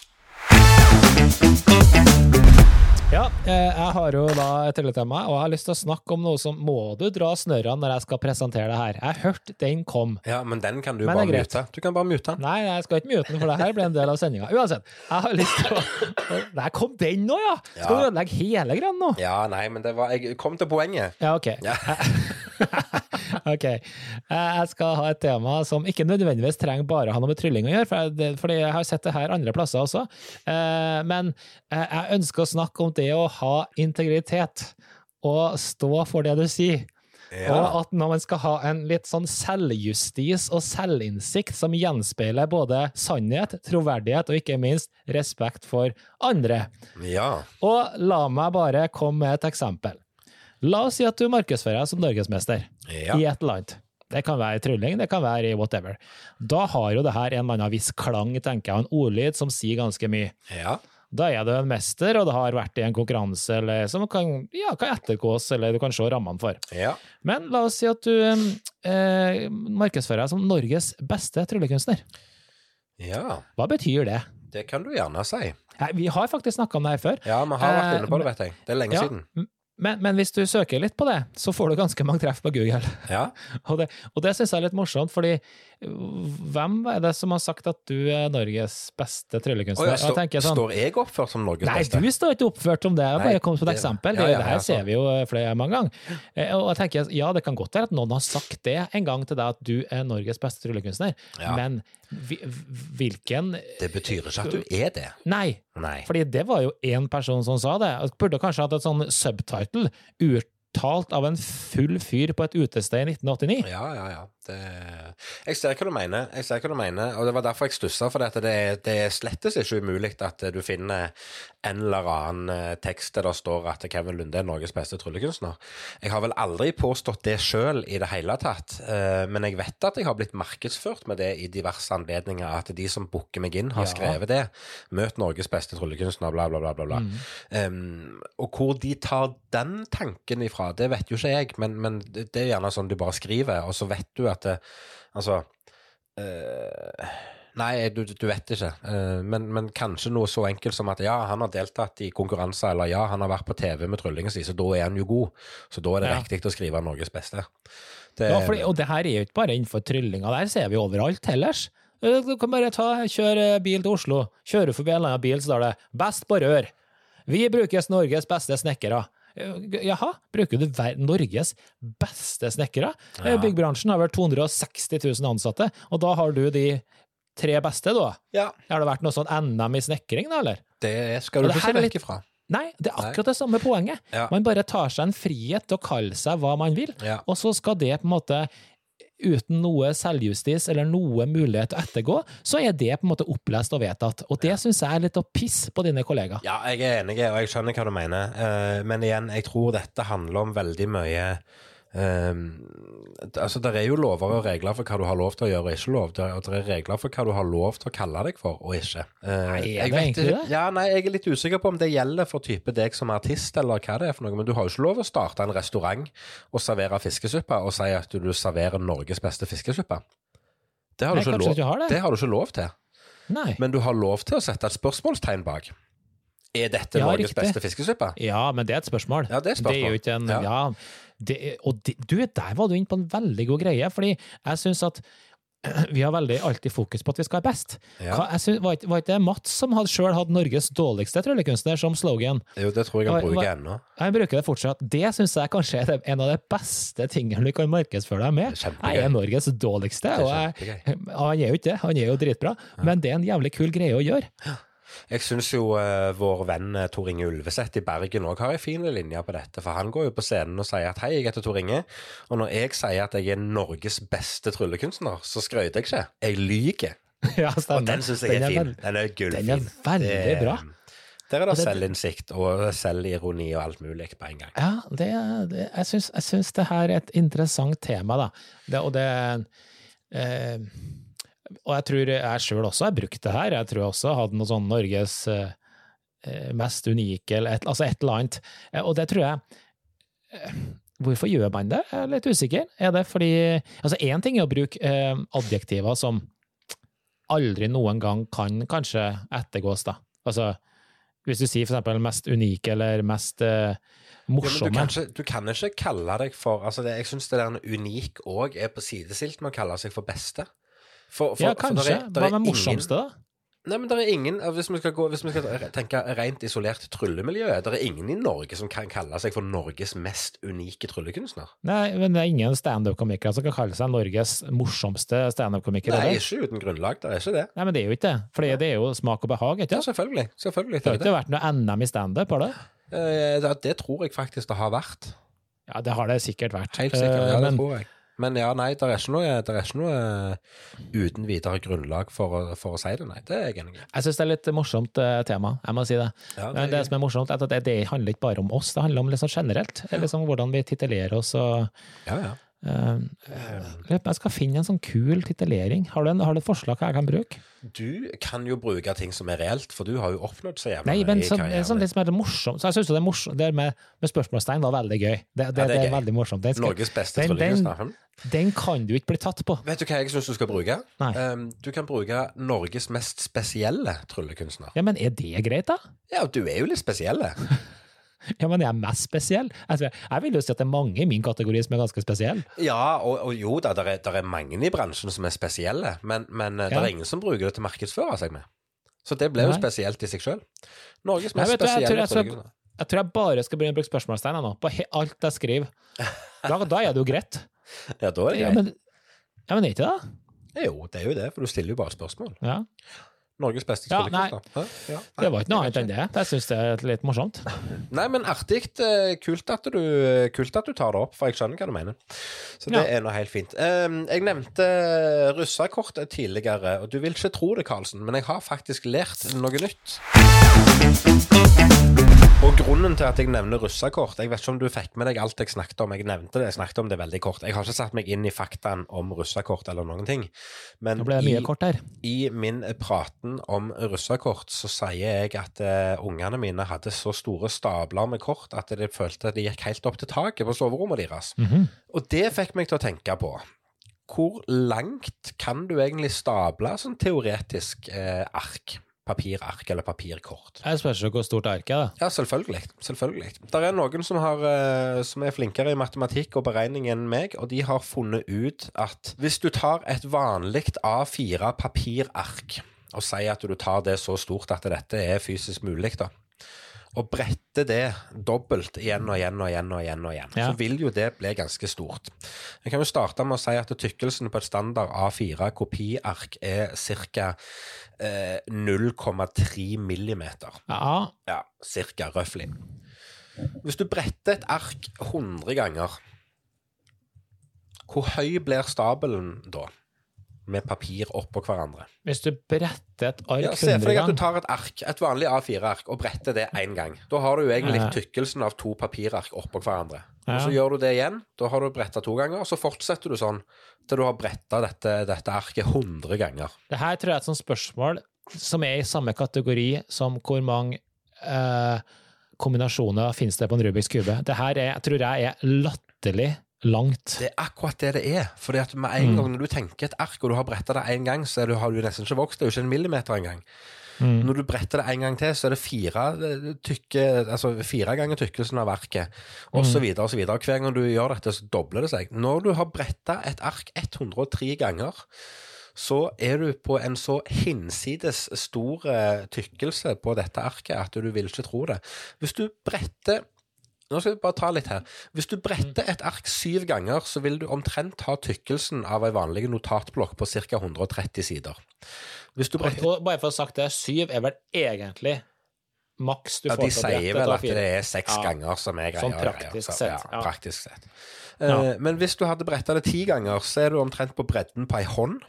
Ja, eh, jeg har jo da et trylletema, og jeg har lyst til å snakke om noe som Må du dra snørrene når jeg skal presentere det her? Jeg hørte den kom. Ja, men den kan du Men bare mute. Du kan bare mute den. Nei, jeg skal ikke mute den, for det her blir en del av sendinga. Uansett, jeg har lyst til å Der kom den nå, ja! Skal du ødelegge hele greia nå? Ja, nei, men det var Jeg kom til poenget. Ja, ok. Ja. *laughs* *laughs* ok. Eh, Jeg skal ha et tema som ikke nødvendigvis trenger bare å ha noe med trylling å gjøre, for jeg, fordi jeg har sett det her andre plasser også. Eh, Men eh, jeg ønsker å snakke om det å ha integritet og stå for det du sier. Og at når man skal ha en litt sånn selvjustis og selvinnsikt som gjenspeiler både sannhet, troverdighet og ikke minst respekt for andre. ja. Og la meg bare komme med et eksempel. La oss si at du markedsfører deg som norgesmester Ja. i et eller annet. Det kan være trylling, det kan være i whatever. Da har jo det her en eller annen viss klang, tenker jeg, en ordlyd som sier ganske mye. ja. Da er du en mester, og det har vært i en konkurranse eller, som kan, ja, kan ettergås, eller du kan se rammene for. Ja. Men la oss si at du eh, markedsfører deg som Norges beste tryllekunstner. ja. Hva betyr det? Det kan du gjerne si. Nei, Vi har faktisk snakka om det her før. Ja, vi har vært Eh, inne på det, vet jeg. Det er lenge Ja, siden. Men, men hvis du søker litt på det, så får du ganske mange treff på Google. Ja. *laughs* Og det, og det syns jeg er litt morsomt, fordi hvem er det som har sagt at du er Norges beste tryllekunstner? Og da jeg står, sånn, står jeg oppført som Norges Nei, beste? du står ikke oppført som det. Jeg bare kom som et det- eksempel. ja, ja, det her ser vi jo flere mange ganger. Eh, Og jeg tenker, ja, det kan godt være at noen har sagt det en gang til deg, at du er Norges beste tryllekunstner, men hvilken Det betyr ikke at du er det. Nei, Nei. fordi det var jo én person som sa det. Jeg burde kanskje hatt et sånn subtitle. Uttalt av en full fyr på et utested i 1989. Ja, ja, ja. Det... Jeg ser hva du mener, jeg ser hva du mener, og det var derfor jeg stussa. For det, det er slettes ikke umulig at du finner en eller annen eh, tekst der det står at Kevin Lunde er Norges beste tryllekunstner. Jeg har vel aldri påstått det sjøl i det hele tatt, eh, men jeg vet at jeg har blitt markedsført med det i diverse anledninger, at de som booker meg inn, har Ja. skrevet det. Møt Norges beste tryllekunstner, bla, bla, bla. bla, bla. Um, og hvor de tar den tanken ifra, det vet jo ikke jeg, men, men det er gjerne sånn du bare skriver, og så vet du at det, Altså øh, Nei, du, du vet ikke. Eh, men, men kanskje noe så enkelt som at ja, han har deltatt i konkurranser, eller ja, han har vært på TV med tryllingen sin, så da er han jo god. Så da er det Ja. riktig å skrive Norges beste. Det, Ja, fordi, og det her er jo ikke bare innenfor tryllinga, der ser vi overalt ellers. Eh, Du kan bare ta, kjøre bil til Oslo. Kjører forbi en eller annen bil, så står det 'Best på rør'. Vi brukes Norges beste snekkere. Eh, Jaha, bruker du Norges beste snekkere? Eh, Ja. Byggbransjen har vel 260 000 ansatte, og da har du de tre beste, da? ja, Har det vært noe sånn NM i snekring, da, eller? det skal du det ikke se vekk ifra. Nei, det er akkurat det samme poenget. Ja. Man bare tar seg en frihet til å kalle seg hva man vil, Ja. og så skal det på en måte uten noe selvjustis eller noe mulighet til å ettergå, så er det på en måte opplest og vedtatt. Og det syns jeg er litt å pisse på dine kollegaer. Ja, jeg er enig, og jeg skjønner hva du mener. Eh, men igjen, jeg tror dette handler om veldig mye altså, Det er jo lover og regler for hva du har lov til å gjøre og ikke lov til, og det er regler for hva du har lov til å kalle deg for og ikke. Eh, Nei, er jeg vet? Ja, nei, Jeg er litt usikker på om det gjelder for type deg som artist, eller hva det er for noe, men du har jo ikke lov å starte en restaurant og servere fiskesuppe og si at du serverer Norges beste fiskesuppe. Det har, Nei, du lov, har det? det har du ikke lov til. Nei. Men du har lov til å sette et spørsmålstegn bak. Er dette Ja, Norges riktig. beste fiskesuppe? Ja, men det er et spørsmål. Ja, det er et spørsmål. Det er jo ikke en Ja. Ja. Det, er- og det, du, der var du inne på en veldig god greie, fordi jeg syns at *clears throat* vi har veldig alltid fokus på at vi skal være best. Ja. Hva, synes, var, ikke, var ikke det Mats som hadde sjøl hatt Norges dårligste tryllekunstner som slogan? Jo, det tror jeg han bruker ennå. Jeg bruker det fortsatt. Det syns jeg kanskje er en av de beste tingene du kan markedsføre deg med. Kjempegøy. Jeg er Norges dårligste, er og jeg, han er jo ikke det, han er jo dritbra, men det er en jævlig kul greie å gjøre. Jeg syns jo eh, vår venn eh, Tor Inge Ulveseth i Bergen òg har ei fin linje på dette. For han går jo på scenen og sier at hei, jeg heter Tor Inge. Og når jeg sier at jeg er Norges beste tryllekunstner, så skryter jeg ikke. Jeg lyver. *laughs* Ja, Og den syns jeg er, Den fin. Den er gullfin. Den er veldig Det- bra. Der er det det- selvinnsikt og selvironi og alt mulig på en gang. Ja, det, jeg, syns, det her er et interessant tema, da. Det, og det eh, Og jeg tror jeg sjøl også har brukt det her. Jeg tror jeg også hadde noe sånn Norges eh, eh, mest unike, eller et, altså et eller annet. Eh, Og det tror jeg Hvorfor gjør man det? Jeg er litt usikker. Er det fordi Altså, én ting er å bruke adjektiver som aldri noen gang kan kanskje ettergås, da. Altså, hvis du sier for eksempel mest unike eller mest eh, Ja, du, morsomme. kan ikke, du kan ikke kalle deg for altså det, Jeg syns det der unik òg er på sidestilt med å kalle seg for beste. For, for, ja, for kanskje. der er- der Hva er med morsomste, da? Nei, men det er ingen altså, Hvis vi gå, hvis vi skal tenke rent isolert tryllemiljø, det er ingen i Norge som kan kalle seg for Norges mest unike tryllekunstner. Nei, men det er ingen standup-komikere som kan kalle seg Norges morsomste standup-komiker. Nei, eller? ikke uten grunnlag. Det er ikke det. Nei, men det er jo ikke det. For det er jo smak og behag, ikke Ja, selvfølgelig. selvfølgelig Det har det er det. ikke vært noe NM i standup, har det? Eh, det. Det tror jeg faktisk det har vært. Ja, det har det sikkert vært. Helt sikkert. Eh, Ja, det men, tror jeg. Men ja, nei, det er ikke noe, er ikke noe eh, uten videre grunnlag for for å si det, nei. Det er jeg enig i. jeg syns det er litt morsomt eh, tema, jeg må si det. Ja, Men det som er morsomt, er at det, det handler ikke bare om oss, det handler om liksom generelt. Liksom hvordan vi titulerer oss og ja, ja. Eh, eh, Jeg skal finne en sånn kul titulering. Har, du en- har du et forslag hva jeg kan bruke? Du kan jo bruke ting som er reelt, for du har jo oppnådd så jævla Nei, men i sånn, litt som er morsomt. Så jeg syns det er morsomt. Det med, med spørsmålstegn var veldig gøy. Det, det, Ja, det er det er veldig morsomt. Den, skal, Norges beste den- den- den kan du ikke bli tatt på. Vet du hva jeg syns du skal bruke? Um, du kan bruke Norges mest spesielle tryllekunstner. Ja, Men er det greit, da? Ja, du er jo litt spesiell. *laughs* Ja, men jeg er mest spesiell. Jeg, jeg vil jo si at det er mange i min kategori som er ganske spesielle. Ja, og, og jo da, det er, er mange i bransjen som er spesielle, men, men ja. det er ingen som bruker det til å markedsføre seg med. Så det ble jo Nei. spesielt i seg sjøl. Norges mest vet du, jeg tror spesielle jeg. Jeg tror jeg bare skal begynne å bruke spørsmålstegn nå, på alt jeg skriver. Da, da er det jo greit. *laughs* Ja, da er det Ja, greit. men, ja, men er ikke det? Jo, det er jo det, for du stiller jo bare spørsmål. Ja. Norges beste Ja. Hæ? Ja, nei, Det var ikke noe annet enn det. Jeg syns det er litt morsomt. Nei, men artig. eh, Kult at, du, kult at du tar det opp, for jeg skjønner hva du mener. Så det Ja. er nå helt fint. Jeg nevnte russekortet tidligere, og du vil ikke tro det, Karlsen, men jeg har faktisk lært noe nytt. Og grunnen til at jeg nevner russekort Jeg vet ikke om du fikk med deg alt jeg snakket om. Jeg nevnte det, jeg snakket om det veldig kort. Jeg har ikke satt meg inn i faktaen om russekort eller noen ting. Men i- i min praten om russekort så sier jeg at uh, ungene mine hadde så store stabler med kort at de følte at de gikk helt opp til taket på soverommet deres. Mhm. Og det fikk meg til å tenke på hvor langt kan du egentlig stable sånn teoretisk eh, ark? Papirark eller papirkort? Jeg spørs ikke hvor stort arket er. Ja, selvfølgelig. selvfølgelig. Det er noen som, har, eh, som er flinkere i matematikk og beregning enn meg, og de har funnet ut at hvis du tar et vanlig A4 papirark og sier at du tar det så stort at dette er fysisk mulig, da, og bretter det dobbelt igjen og igjen og igjen, og igjen, og igjen, Ja. så vil jo det bli ganske stort. Jeg kan jo starte med å si at tykkelsen på et standard A4 kopiark er ca. Eh, 0,3 millimeter. Ja, Ja, cirka, røftlig. Hvis du bretter et ark 100 ganger, hvor høy blir stabelen da? Med papir oppå hverandre. Hvis du bretter et ark Ja, se for deg at du tar et ark, et vanlig A4-ark, og bretter det én gang. Da har du egentlig Ja. tykkelsen av to papirark oppå hverandre. Ja. Og så gjør du det igjen. Da har du bretta to ganger, og så fortsetter du sånn til du har bretta dette, dette arket 100 ganger. Det her tror jeg er et sånt spørsmål som er i samme kategori som hvor mange eh, kombinasjoner finnes det på en Rubiks kube. Det her er, tror jeg er latterlig langt. Det er akkurat det det er. Fordi at med en Mm. gang når du tenker et ark, og du har bretta det én gang, så du, har du nesten ikke vokst. Det er jo ikke en millimeter engang. Mm. Når du bretter det en gang til, så er det fire, eh, tykke, altså fire ganger tykkelsen av arket, og så videre og så videre. Hver gang du gjør dette, så dobler det seg. Når du har bretta et ark 103 ganger, så er du på en så hinsides stor eh, tykkelse på dette arket at du vil ikke tro det. Hvis du bretter nå skal vi bare ta litt her. Hvis du bretter et ark syv ganger, så vil du omtrent ha tykkelsen av ei vanlig notatblokk på ca. 130 sider. Hvis du bretter Og bare for å ha sagt det, syv er vel egentlig maks du Ja, får til å brette sier brette vel at A4. det er seks Ja. ganger som er greia. Sånn og praktisk sett, Ja, ja. praktisk sett. Eh, Men hvis du hadde bretta det ti ganger, så er du omtrent på bredden på ei hånd.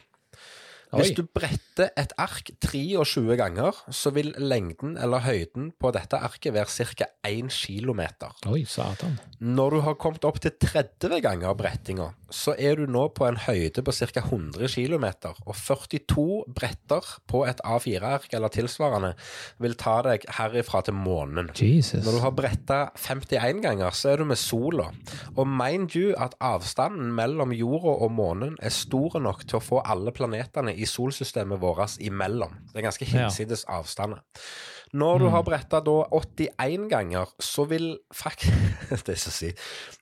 Hvis du bretter et ark 23 ganger, så vil lengden eller høyden på dette arket være ca. 1 kilometer. Oi, satan. Når du har kommet opp til 30 ganger brettinga, så er du nå på en høyde på ca. 100 km, og 42 bretter på et A4-ark eller tilsvarende vil ta deg herifra til månen. Jesus. Når du har bretta 51 ganger, så er du med sola. Og mind you at avstanden mellom jorda og månen er stor nok til å få alle planetene i solsystemet vårt imellom. Det er ganske Ja. hinsides avstander. Når du har bretta da 81 ganger, så vil fuck, *laughs* Det er så si.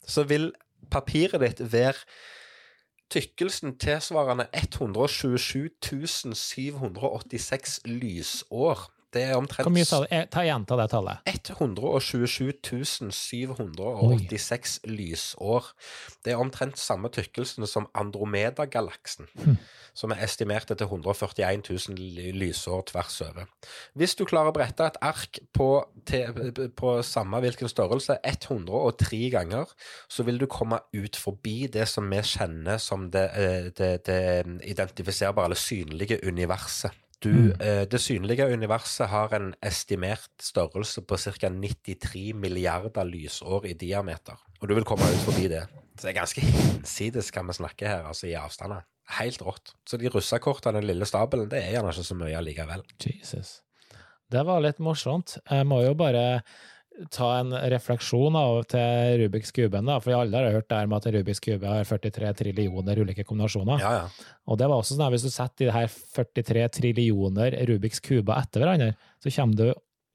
Så vil papiret ditt være tykkelsen tilsvarende 127 786 lysår. Det er omtrent Hvor mye sa du? Ta gjenta det tallet. 127 786 lysår. Det er omtrent samme tykkelsen som Andromeda-galaksen, som er estimert til 141 000 lysår tvers over. Hvis du klarer å brette et ark på, på samme hvilken størrelse 103 ganger, så vil du komme ut forbi det som vi kjenner som det, eh, det, det identifiserbare eller synlige universet. Du, eh, det synlige universet har en estimert størrelse på ca. 93 milliarder lysår i diameter. Og du vil komme ut forbi det. Så det er ganske hinsides hva vi snakker her, altså i avstander. Helt rått. Så de russekortene, den lille stabelen, det er gjerne ikke så mye allikevel. Jesus. Det var litt morsomt. Jeg må jo bare ta en refleksjon av til Rubiks kuben, da, for alle har hørt det her med at Rubiks kube har 43 trillioner ulike kombinasjoner. Ja, ja. Og det var også sånn at hvis du setter de her 43 trillioner Rubiks kuber etter hverandre, så kommer du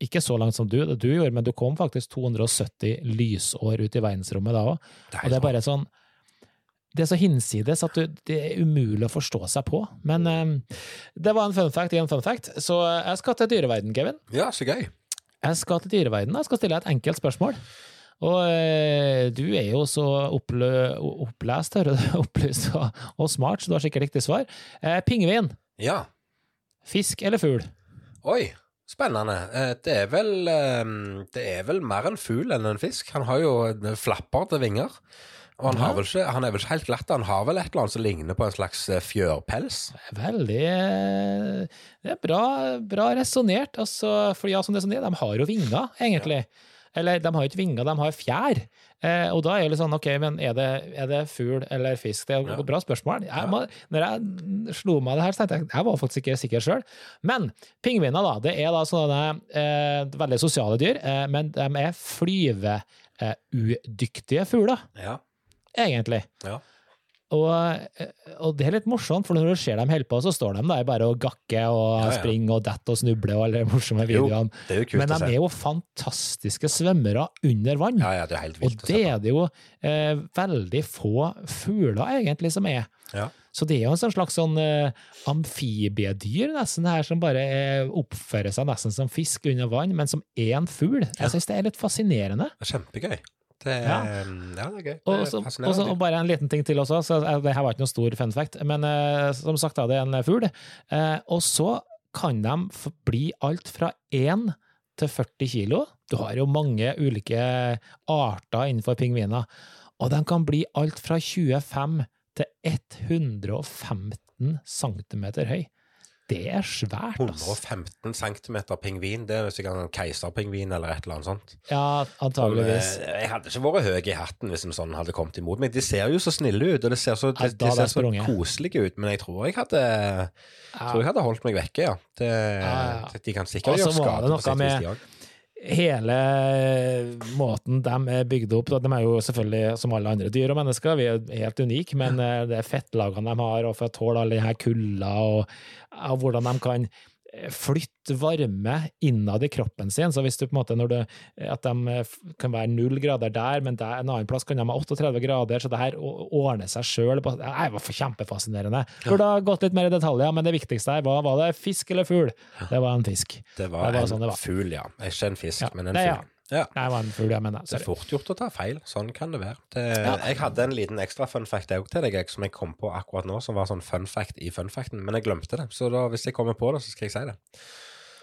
ikke så langt som du, du gjorde, men du kom faktisk 270 lysår ut i verdensrommet da òg. Og det er bare sånn Det er så hinsides at du, det er umulig å forstå seg på. Men um, det var en fun fact i en fun fact, så jeg skal til dyreverden, Kevin. Ja, så gøy. Jeg skal til dyreverden. Jeg skal stille deg et enkelt spørsmål. Og eh, du er jo så opplø, opplest, hører du, *laughs* opplyst og, og smart, så du har sikkert riktig svar. Eh, pingvin. Ja. Fisk eller fugl? Oi, spennende. Eh, Det er vel eh, Det er vel mer en fugl enn en fisk. Han har jo flapper til vinger. Og han, har vel ikke, han er vel ikke helt glatt. Han har vel et eller annet som ligner på en slags eh, fjørpels. Veldig Det er bra, bra resonnert. Altså, for ja, som det som sånn, er, de har jo vinger, egentlig. Eller de har ikke vinger, de har fjær. Eh, og da er det sånn, ok, men er det, er det fugl eller fisk? Det er et Ja. bra spørsmål. Jeg må, når jeg slo meg det her, så tenkte jeg jeg var faktisk ikke sikker sjøl. Men pingviner, da, det er da sånne eh, veldig sosiale dyr, eh, men de er flyveudyktige fugler, Ja. Egentlig. Ja. Og, eh, og det er litt morsomt, for når du ser dem holde på, så står de der bare og gakker og Ja, ja. springer og detter og snubler og alle de morsomme videoene. det jo Men de er jo fantastiske svømmere under vann. Ja, ja, det er helt og det er det jo eh, veldig få fugler, egentlig, som er. Ja. Så det er jo en sånn slags sånn eh, amfibiedyr nesten her, som bare eh, oppfører seg nesten som fisk under vann, men som er en fugl. Ja. Jeg syns det er litt fascinerende. Det er Kjempegøy. Det Ja. ja. det er gøy. Det er også, og bare en liten ting til også, så eh, det her var ikke noe stor fun fact, men uh, som sagt, da, det er en fugl. Uh, og så kan de bli alt fra 1 til 40 kilo. Du har jo mange ulike arter innenfor pingviner, og de kan bli alt fra 25 til 115 cm høy. Det er svært, altså. 115 cm pingvin, det er sikkert en keiserpingvin eller et eller annet sånt. Ja, antageligvis. Men, eh, Jeg hadde ikke vært høy i hatten hvis en sånn hadde kommet imot meg. De ser jo så snille ut, og de ser så, de, de ser så koselige ut, men jeg tror jeg hadde, Ja. tror jeg hadde holdt meg vekke, ja. Det, Ja, ja. De kan sikkert gjøre skade på sitt vis, de òg. Hele måten de er bygd opp De er jo selvfølgelig, som alle andre dyr og mennesker, vi er helt unike, men eh, det er fettlagene de har, og for å tåle alle denne kulda, og, og hvordan de kan flytte varme innad i kroppen sin. Så hvis du på en måte, når du, at de eh, kan være null grader der, men der, en annen plass kan de ha 38 grader, så det her ordner seg sjøl. Det var kjempefascinerende kjempefascinerende. Burde ha gått litt mer i detaljer, men det viktigste her var, var det fisk eller fugl? Det var en fisk. Det var, Det var en sånn det var. fugl, ja. Ikke en fisk, Ja, men en fugl. ja. Ja. Nei, det var en fugl, jeg mener. Det er fort gjort å ta feil. Sånn kan det være. Det, Ja. Jeg hadde en liten ekstra fun fact jeg, til deg, jeg, som jeg kom på akkurat nå, som var sånn fun fact i fun facten, men jeg glemte det. Så da, hvis jeg kommer på det, så skal jeg si det.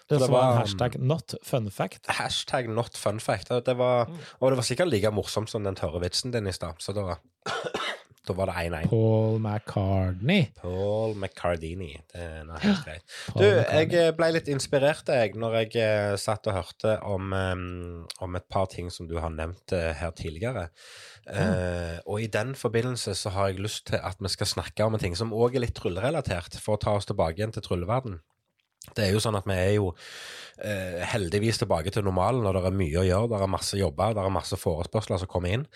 Det, det var en hashtag not fun fact. Hashtag not fun fact. Det var, og det var sikkert like morsomt som den tørre vitsen din i stad, så da, da var det 1-1. Paul McCartney. Paul McCardini. Det er noe helt greit. Du, jeg ble litt inspirert jeg, når jeg eh, satt og hørte om, om et par ting som du har nevnt eh, her tidligere. Eh, og i den forbindelse så har jeg lyst til at vi skal snakke om en ting som òg er litt tryllerelatert, for å ta oss tilbake igjen til trylleverden. Det er jo sånn at vi er jo eh, heldigvis tilbake til normalen, og det er mye å gjøre. Det er masse jobber, det er masse forespørsler som kommer inn.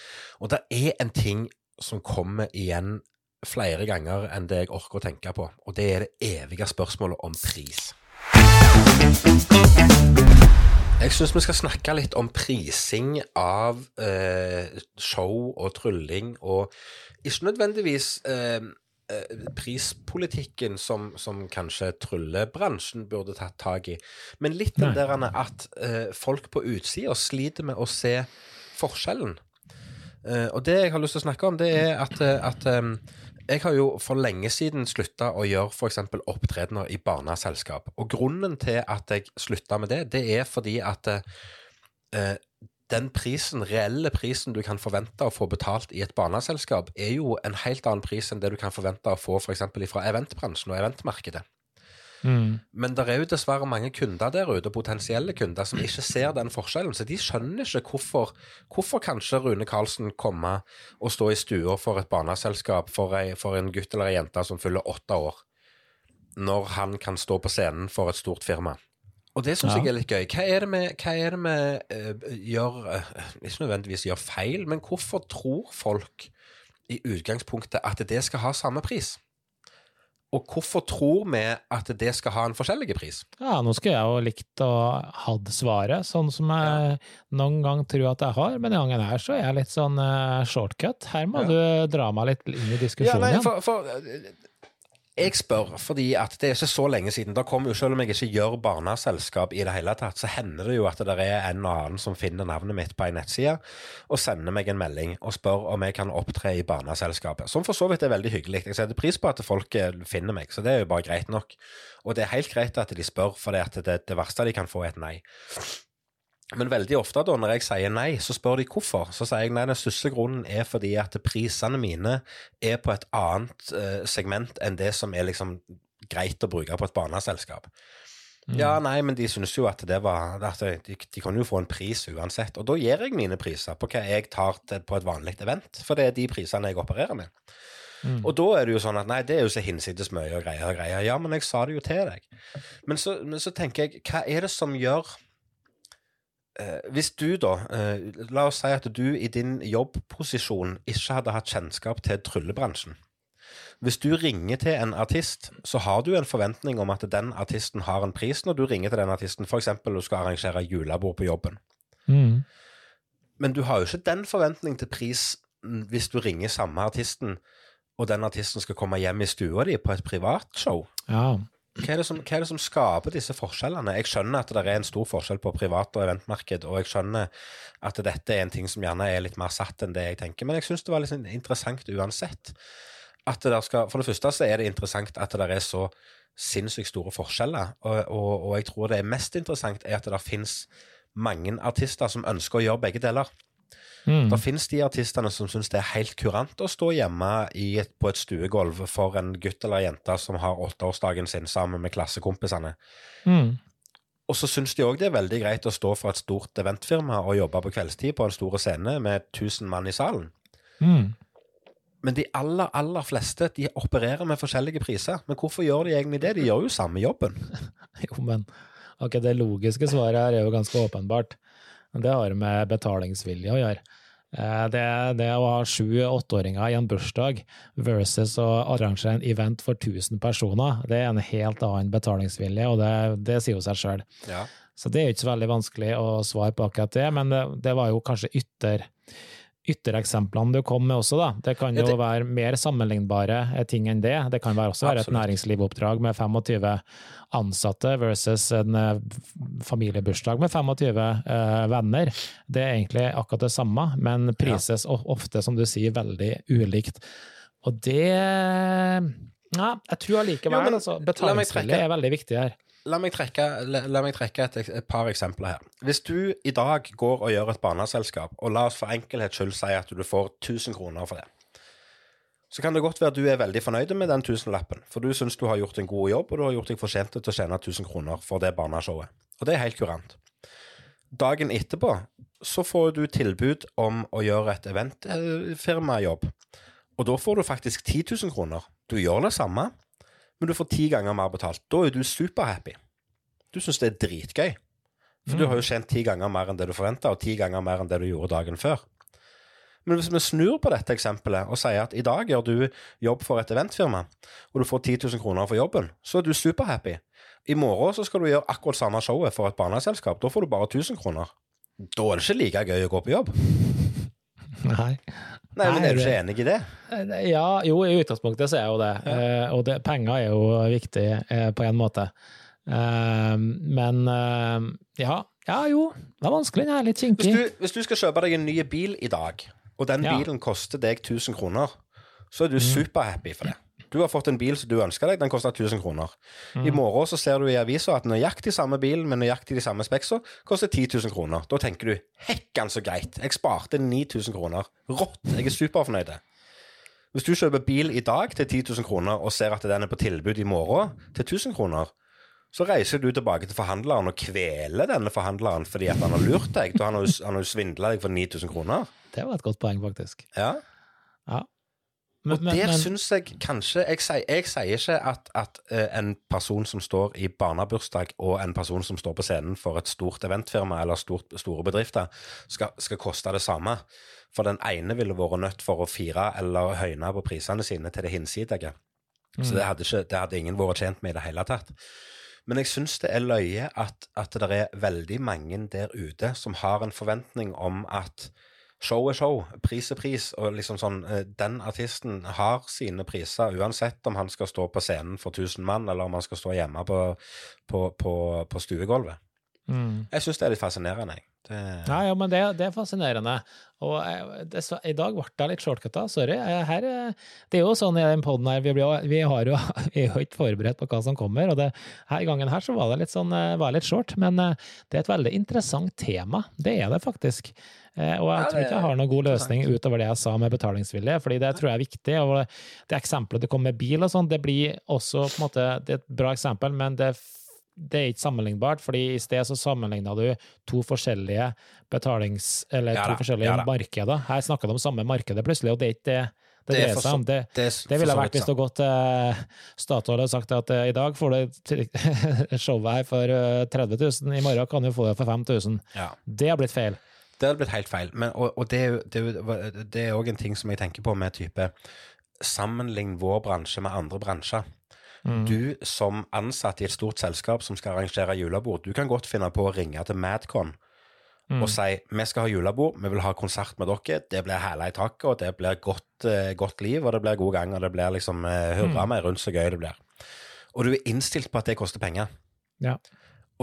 Og det er en ting som kommer igjen flere ganger enn det jeg orker å tenke på, og det er det evige spørsmålet om pris. Jeg syns vi skal snakke litt om prising av eh, show og trylling, og ikke nødvendigvis eh, eh, prispolitikken som, som kanskje tryllebransjen burde tatt tak i, men litt den der at eh, folk på utsida sliter med å se forskjellen. Eh, og det jeg har lyst til å snakke om, det er at, eh, at eh, jeg har jo for lenge siden slutta å gjøre f.eks. opptredener i barneselskap. Og grunnen til at jeg slutta med det, det er fordi at eh, den prisen, reelle prisen du kan forvente å få betalt i et barneselskap, er jo en helt annen pris enn det du kan forvente å få f.eks. fra eventbransjen og eventmarkedet. Mm. Men det er jo dessverre mange kunder der ute, potensielle kunder, som ikke ser den forskjellen. Så de skjønner ikke hvorfor, hvorfor kanskje Rune Karlsen komme og stå i stua for et barneselskap for, ei, for en gutt eller ei jente som fyller åtte år, når han kan stå på scenen for et stort firma. Og det syns Ja. jeg er litt gøy. Hva er det vi, hva er det vi eh, gjør eh, Ikke nødvendigvis gjør feil, men hvorfor tror folk i utgangspunktet at det skal ha samme pris? Og hvorfor tror vi at det skal ha en forskjellig pris? Ja, nå skulle jeg jo likt å hatt svaret, sånn som jeg noen gang tror at jeg har, men denne gangen her så er jeg litt sånn uh, shortcut. Her må Ja. du dra meg litt inn i diskusjonen. Ja, nei, for, for eh, jeg spør fordi at det er ikke så lenge siden. Da kom jo Selv om jeg ikke gjør barneselskap i det hele tatt, så hender det jo at det er en og annen som finner navnet mitt på ei nettside og sender meg en melding og spør om jeg kan opptre i barneselskapet. Som for så vidt er veldig hyggelig. Jeg setter pris på at folk eh, finner meg, så det er jo bare greit nok. Og det er helt greit at de spør, for det, det, det verste de kan få, er et nei. Men veldig ofte da, når jeg sier nei, så spør de hvorfor. Så sier jeg nei, den største grunnen er fordi at prisene mine er på et annet eh, segment enn det som er liksom greit å bruke på et barneselskap. Mm. Ja, nei, men de synes jo at det var at de, de kan jo få en pris uansett. Og da gir jeg mine priser på hva jeg tar til, på et vanlig event, for det er de prisene jeg opererer med. Mm. Og da er det jo sånn at nei, det er jo så hinsides mye og greier og greier. Ja, men jeg sa det jo til deg. Men så, men så tenker jeg, hva er det som gjør Hvis du da, eh, la oss si at du i din jobbposisjon ikke hadde hatt kjennskap til tryllebransjen. Hvis du ringer til en artist, så har du en forventning om at den artisten har en pris når du ringer til den artisten, f.eks. du skal arrangere julebord på jobben. Mm. Men du har jo ikke den forventning til pris hvis du ringer samme artisten, og den artisten skal komme hjem i stua di på et privatshow. Ja. Hva er, som, hva er det som skaper disse forskjellene? Jeg skjønner at det er en stor forskjell på privat og eventmarked, og jeg skjønner at dette er en ting som gjerne er litt mer satt enn det jeg tenker, men jeg syns det var litt sånn interessant uansett. Det skal, for det første så er det interessant at det er så sinnssykt store forskjeller, og, og, og jeg tror det er mest interessant er at det finnes mange artister som ønsker å gjøre begge deler. Mm. Det finnes de artistene som syns det er helt kurant å stå hjemme i et, på et stuegulv for en gutt eller jente som har åtteårsdagen sin sammen med klassekompisene. Mm. Og så syns de òg det er veldig greit å stå for et stort eventfirma og jobbe på kveldstid på en stor scene med 1000 mann i salen. Mm. Men de aller, aller fleste de opererer med forskjellige priser. Men hvorfor gjør de egentlig det? De gjør jo samme jobben. *laughs* Jo, men ok, det logiske svaret her er jo ganske åpenbart. Det har med betalingsvilje å gjøre. Eh, Det, det å ha sju-åtteåringer i en bursdag versus å arrangere en event for 1000 personer, det er en helt annen betalingsvilje, og det, det sier jo seg sjøl. Ja. Så det er jo ikke så veldig vanskelig å svare på akkurat det, men det, det var jo kanskje ytter, yttereksemplene du kom med også, da. Det kan jo være mer sammenlignbare eh, ting enn det. Det kan også være et Absolutt. næringslivoppdrag med 25 ansatte versus en eh, familiebursdag med 25 eh, venner. Det er egentlig akkurat det samme, men prises ofte, som du sier, veldig ulikt. Og det Ja, jeg tror allikevel altså, betalingsvilje er veldig viktig her. La meg trekke, la, la meg trekke et, et par eksempler her. Hvis du i dag går og gjør et barneselskap, og la oss for enkelhets skyld si at du får 1000 kroner for det, så kan det godt være at du er veldig fornøyd med den tusenlappen, for du syns du har gjort en god jobb, og du har gjort deg fortjent til å tjene 1000 kroner for det barneshowet. Og det er helt kurant. Dagen etterpå så får du tilbud om å gjøre et eventfirmajobb, og da får du faktisk 10 000 kroner. Du gjør det samme, men du får ti ganger mer betalt. Da er du superhappy. Du syns det er dritgøy. For du har jo tjent ti ganger mer enn det du forventa, og ti ganger mer enn det du gjorde dagen før. Men hvis vi snur på dette eksempelet og sier at i dag gjør du jobb for et eventfirma, og du får 10 000 kroner for jobben, så er du superhappy. I morgen så skal du gjøre akkurat samme showet for et barneselskap. Da får du bare 1000 kroner. Da er det ikke like gøy å gå på jobb. Nei. Nei, men Er du ikke enig i det? Ja, jo, i utgangspunktet så er jeg jo det. Eh, og det, penger er jo viktig eh, på en måte. Eh, men eh, ja, ja jo, det er vanskelig, det er litt kinkig. Hvis, hvis du skal kjøpe deg en ny bil i dag, og den Ja. bilen koster deg 1000 kroner, så er du superhappy for det. Du har fått en bil som du ønsker deg, den koster 1000 kroner. I morgen så ser du i avisa at nøyaktig samme bil med nøyaktig de samme spekser koster 10 000 kroner. Da tenker du hekkan så greit, jeg sparte 9000 kroner. Rått, jeg er superfornøyd. Hvis du kjøper bil i dag til 10 000 kroner og ser at den er på tilbud i morgen til 1000 kroner, så reiser du tilbake til forhandleren og kveler denne forhandleren fordi at han har lurt deg. Han har jo svindla deg for 9000 kroner. Det var et godt poeng, faktisk. Ja. Ja. Men, Og der syns jeg kanskje Jeg, sier- jeg sier ikke at, at eh, en person som står i barnebursdag, og en person som står på scenen for et stort eventfirma eller stort, store bedrifter, skal, skal koste det samme. For den ene ville vært nødt for å fire eller høyne på prisene sine til det hinsidige. Så det hadde, ikke, det hadde ingen vært tjent med i det hele tatt. Men jeg syns det er løye at, at det er veldig mange der ute som har en forventning om at show er show, pris er pris, og liksom sånn eh, Den artisten har sine priser uansett om han skal stå på scenen for 1000 mann, eller om han skal stå hjemme på, på, på, på stuegulvet. Mm. Jeg syns det er litt fascinerende. jeg. Det, Nei, ja, men det, det er fascinerende. Og jeg, det, så, i dag ble jeg litt shortcutta, sorry. Her, er- det er jo sånn i den poden her, vi, blir, vi, har jo, *laughs* vi er jo ikke forberedt på hva som kommer, og det, her gangen her så var det litt sånn, eh, var litt short, men eh, det er et veldig interessant tema. Det er det faktisk. Eh, Og jeg Ja, tror ikke jeg har noen god løsning utover det jeg sa med betalingsvilje, fordi det tror jeg er viktig. Og det eksempelet du kom med bil og sånn, det blir også på en måte, det er et bra eksempel, men det, det er ikke sammenlignbart, fordi i sted så sammenligna du to forskjellige betalings... Eller Ja to forskjellige ja markeder. Her snakker de om samme markedet plutselig, og det er ikke det det Det så-. Det, det, det ville vært hvis du hadde gått til Statoil og sagt at eh, i dag får du *laughs* showet her for eh, 30 000, i morgen kan du få det for 5000. sant. Ja. Det har blitt feil. Det har blitt helt feil. Men, og og det, jo- det, det er òg en ting som jeg tenker på med type Sammenlign vår bransje med andre bransjer. Mm. Du som ansatt i et stort selskap som skal arrangere julebord, du kan godt finne på å ringe til Madcon Mm. og si vi skal ha julebord, vi vil ha konsert med dere, det blir hæla i taket, og det blir godt, eh, godt liv, og det blir god gang, og det blir liksom eh, hurra meg rundt så gøy det blir. Og du er innstilt på at det koster penger. Ja.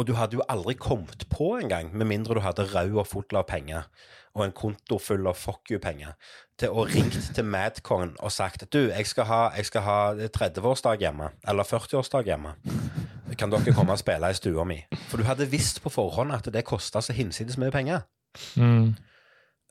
Og du hadde jo aldri kommet på engang, med mindre du hadde og full av penger, og en konto full av fuck you-penger, til å ringt til Madcon og sagt du, jeg skal ha, ha 30-årsdag hjemme, eller 40-årsdag hjemme. Kan dere komme og spille i stua mi? For du hadde visst på forhånd at det kosta så hinsides mye penger. Mm.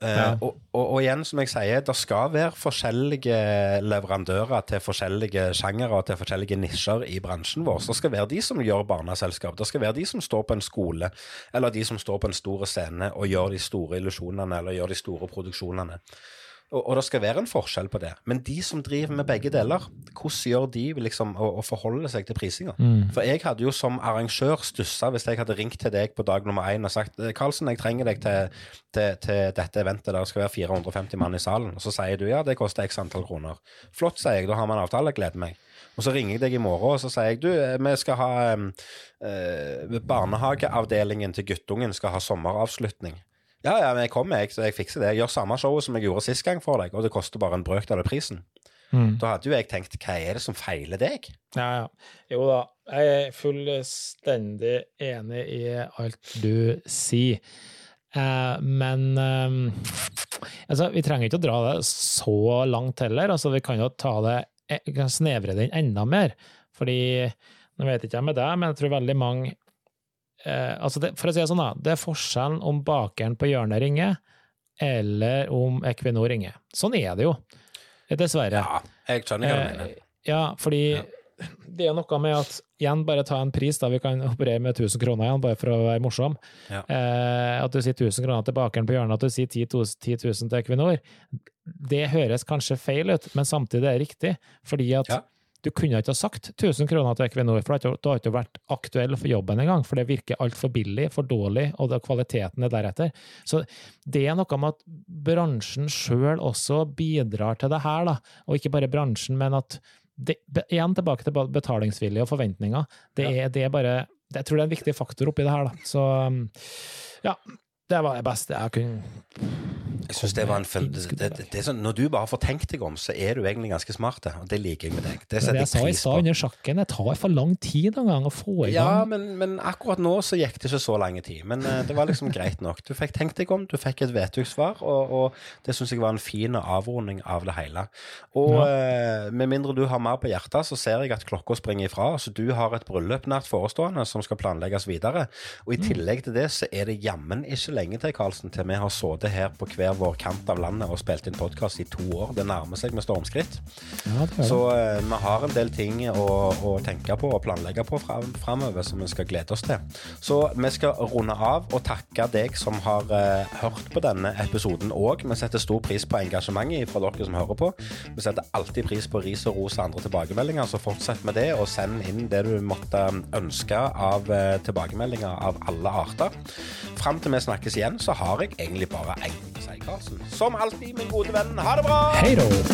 Eh, Uh, og, og, og igjen, som jeg sier, det skal være forskjellige leverandører til forskjellige sjangere og til forskjellige nisjer i bransjen vår. Så det skal være de som gjør barneselskap, det skal være de som står på en skole, eller de som står på en stor scene og gjør de store illusjonene, eller gjør de store produksjonene. Og, og det skal være en forskjell på det. Men de som driver med begge deler, hvordan gjør de liksom å, å forholde seg til prisinga? Mm. For jeg hadde jo som arrangør stussa hvis jeg hadde ringt til deg på dag nummer én og sagt Karlsen, jeg trenger deg til, til, til dette eventet der det skal være 450 mann i salen. Og så sier du ja, det koster x antall kroner. Flott, sier jeg, da har vi en avtale, gleder meg. Og så ringer jeg deg i morgen og så sier jeg du, vi skal ha eh, Barnehageavdelingen til guttungen skal ha sommeravslutning. Ja, ja, men jeg kommer, jeg, så jeg fikser det. Jeg gjør samme showet som jeg gjorde sist gang for deg, og det koster bare en brøkdel av prisen. Mm. Da hadde jo jeg tenkt, hva er det som feiler deg? Ja, ja. Jo da, jeg er fullstendig enig i alt du sier. Eh, men eh, altså, vi trenger ikke å dra det så langt heller. Altså, vi kan jo ta det, eh, kan snevre den enda mer. Fordi, nå vet ikke jeg med deg, men jeg tror veldig mange eh, altså det, For å si det sånn, da. Det er forskjellen om bakeren på hjørnet ringer, eller om Equinor ringer. Sånn er det jo. Dessverre. Ja, jeg skjønner hva du mener. Eh, Ja, fordi Ja. *laughs* det er noe med at igjen, bare ta en pris, da vi kan operere med 1000 kroner igjen, bare for å være morsom. Ja. Eh, at du sier 1000 kroner til bakeren på hjørnet, at du sier 10 000 10 000 til Equinor. Det høres kanskje feil ut, men samtidig er det riktig. Fordi at Ja. Du kunne ikke ha sagt 1000 kroner til Equinor, for da har du ikke vært aktuell for jobben engang, for det virker altfor billig, for dårlig, og kvaliteten er deretter. Så det er noe med at bransjen sjøl også bidrar til det her, da. Og ikke bare bransjen, men at det, Igjen tilbake til betalingsvilje og forventninger. Det er, det er bare Jeg tror det er en viktig faktor oppi det her, da. Så ja. Det var det beste jeg kunne Jeg synes det var en fun- det, det, det sånn, Når du bare får tenkt deg om, så er du egentlig ganske smart, og det liker jeg med deg. Det setter jeg jeg sa under sjakken, det tar for lang tid noen gang å få i Ja, men, men akkurat nå så gikk det ikke så lang tid. Men uh, det var liksom *laughs* greit nok. Du fikk tenkt deg om, du fikk et vedtugssvar, og, og det syns jeg var en fin avrunding av det hele. Og eh, med mindre du har mer på hjertet, så ser jeg at klokka springer ifra. Så du har et bryllup nært forestående som skal planlegges videre. Og i tillegg til det så er det jammen ikke lenge til, Karlsen, til vi har sittet her på hver vår kant av landet og spilt inn podkast i to år. Det nærmer seg med stormskritt. Ja, det det. Så eh, vi har en del ting å, å tenke på og planlegge på fram, framover som vi skal glede oss til. Så vi skal runde av og takke deg som har eh, hørt på denne episoden òg. Vi setter stor pris på engasjementet fra dere som hører på. Vi setter alltid pris på ris og ros og andre tilbakemeldinger, så fortsett med det, og send inn det du måtte ønske av eh, tilbakemeldinger av alle arter. Fram til vi snakkes snakkes igjen, så har jeg egentlig bare én seier, Karlsen. Som alltid, min gode venn. Ha det bra! Hei da.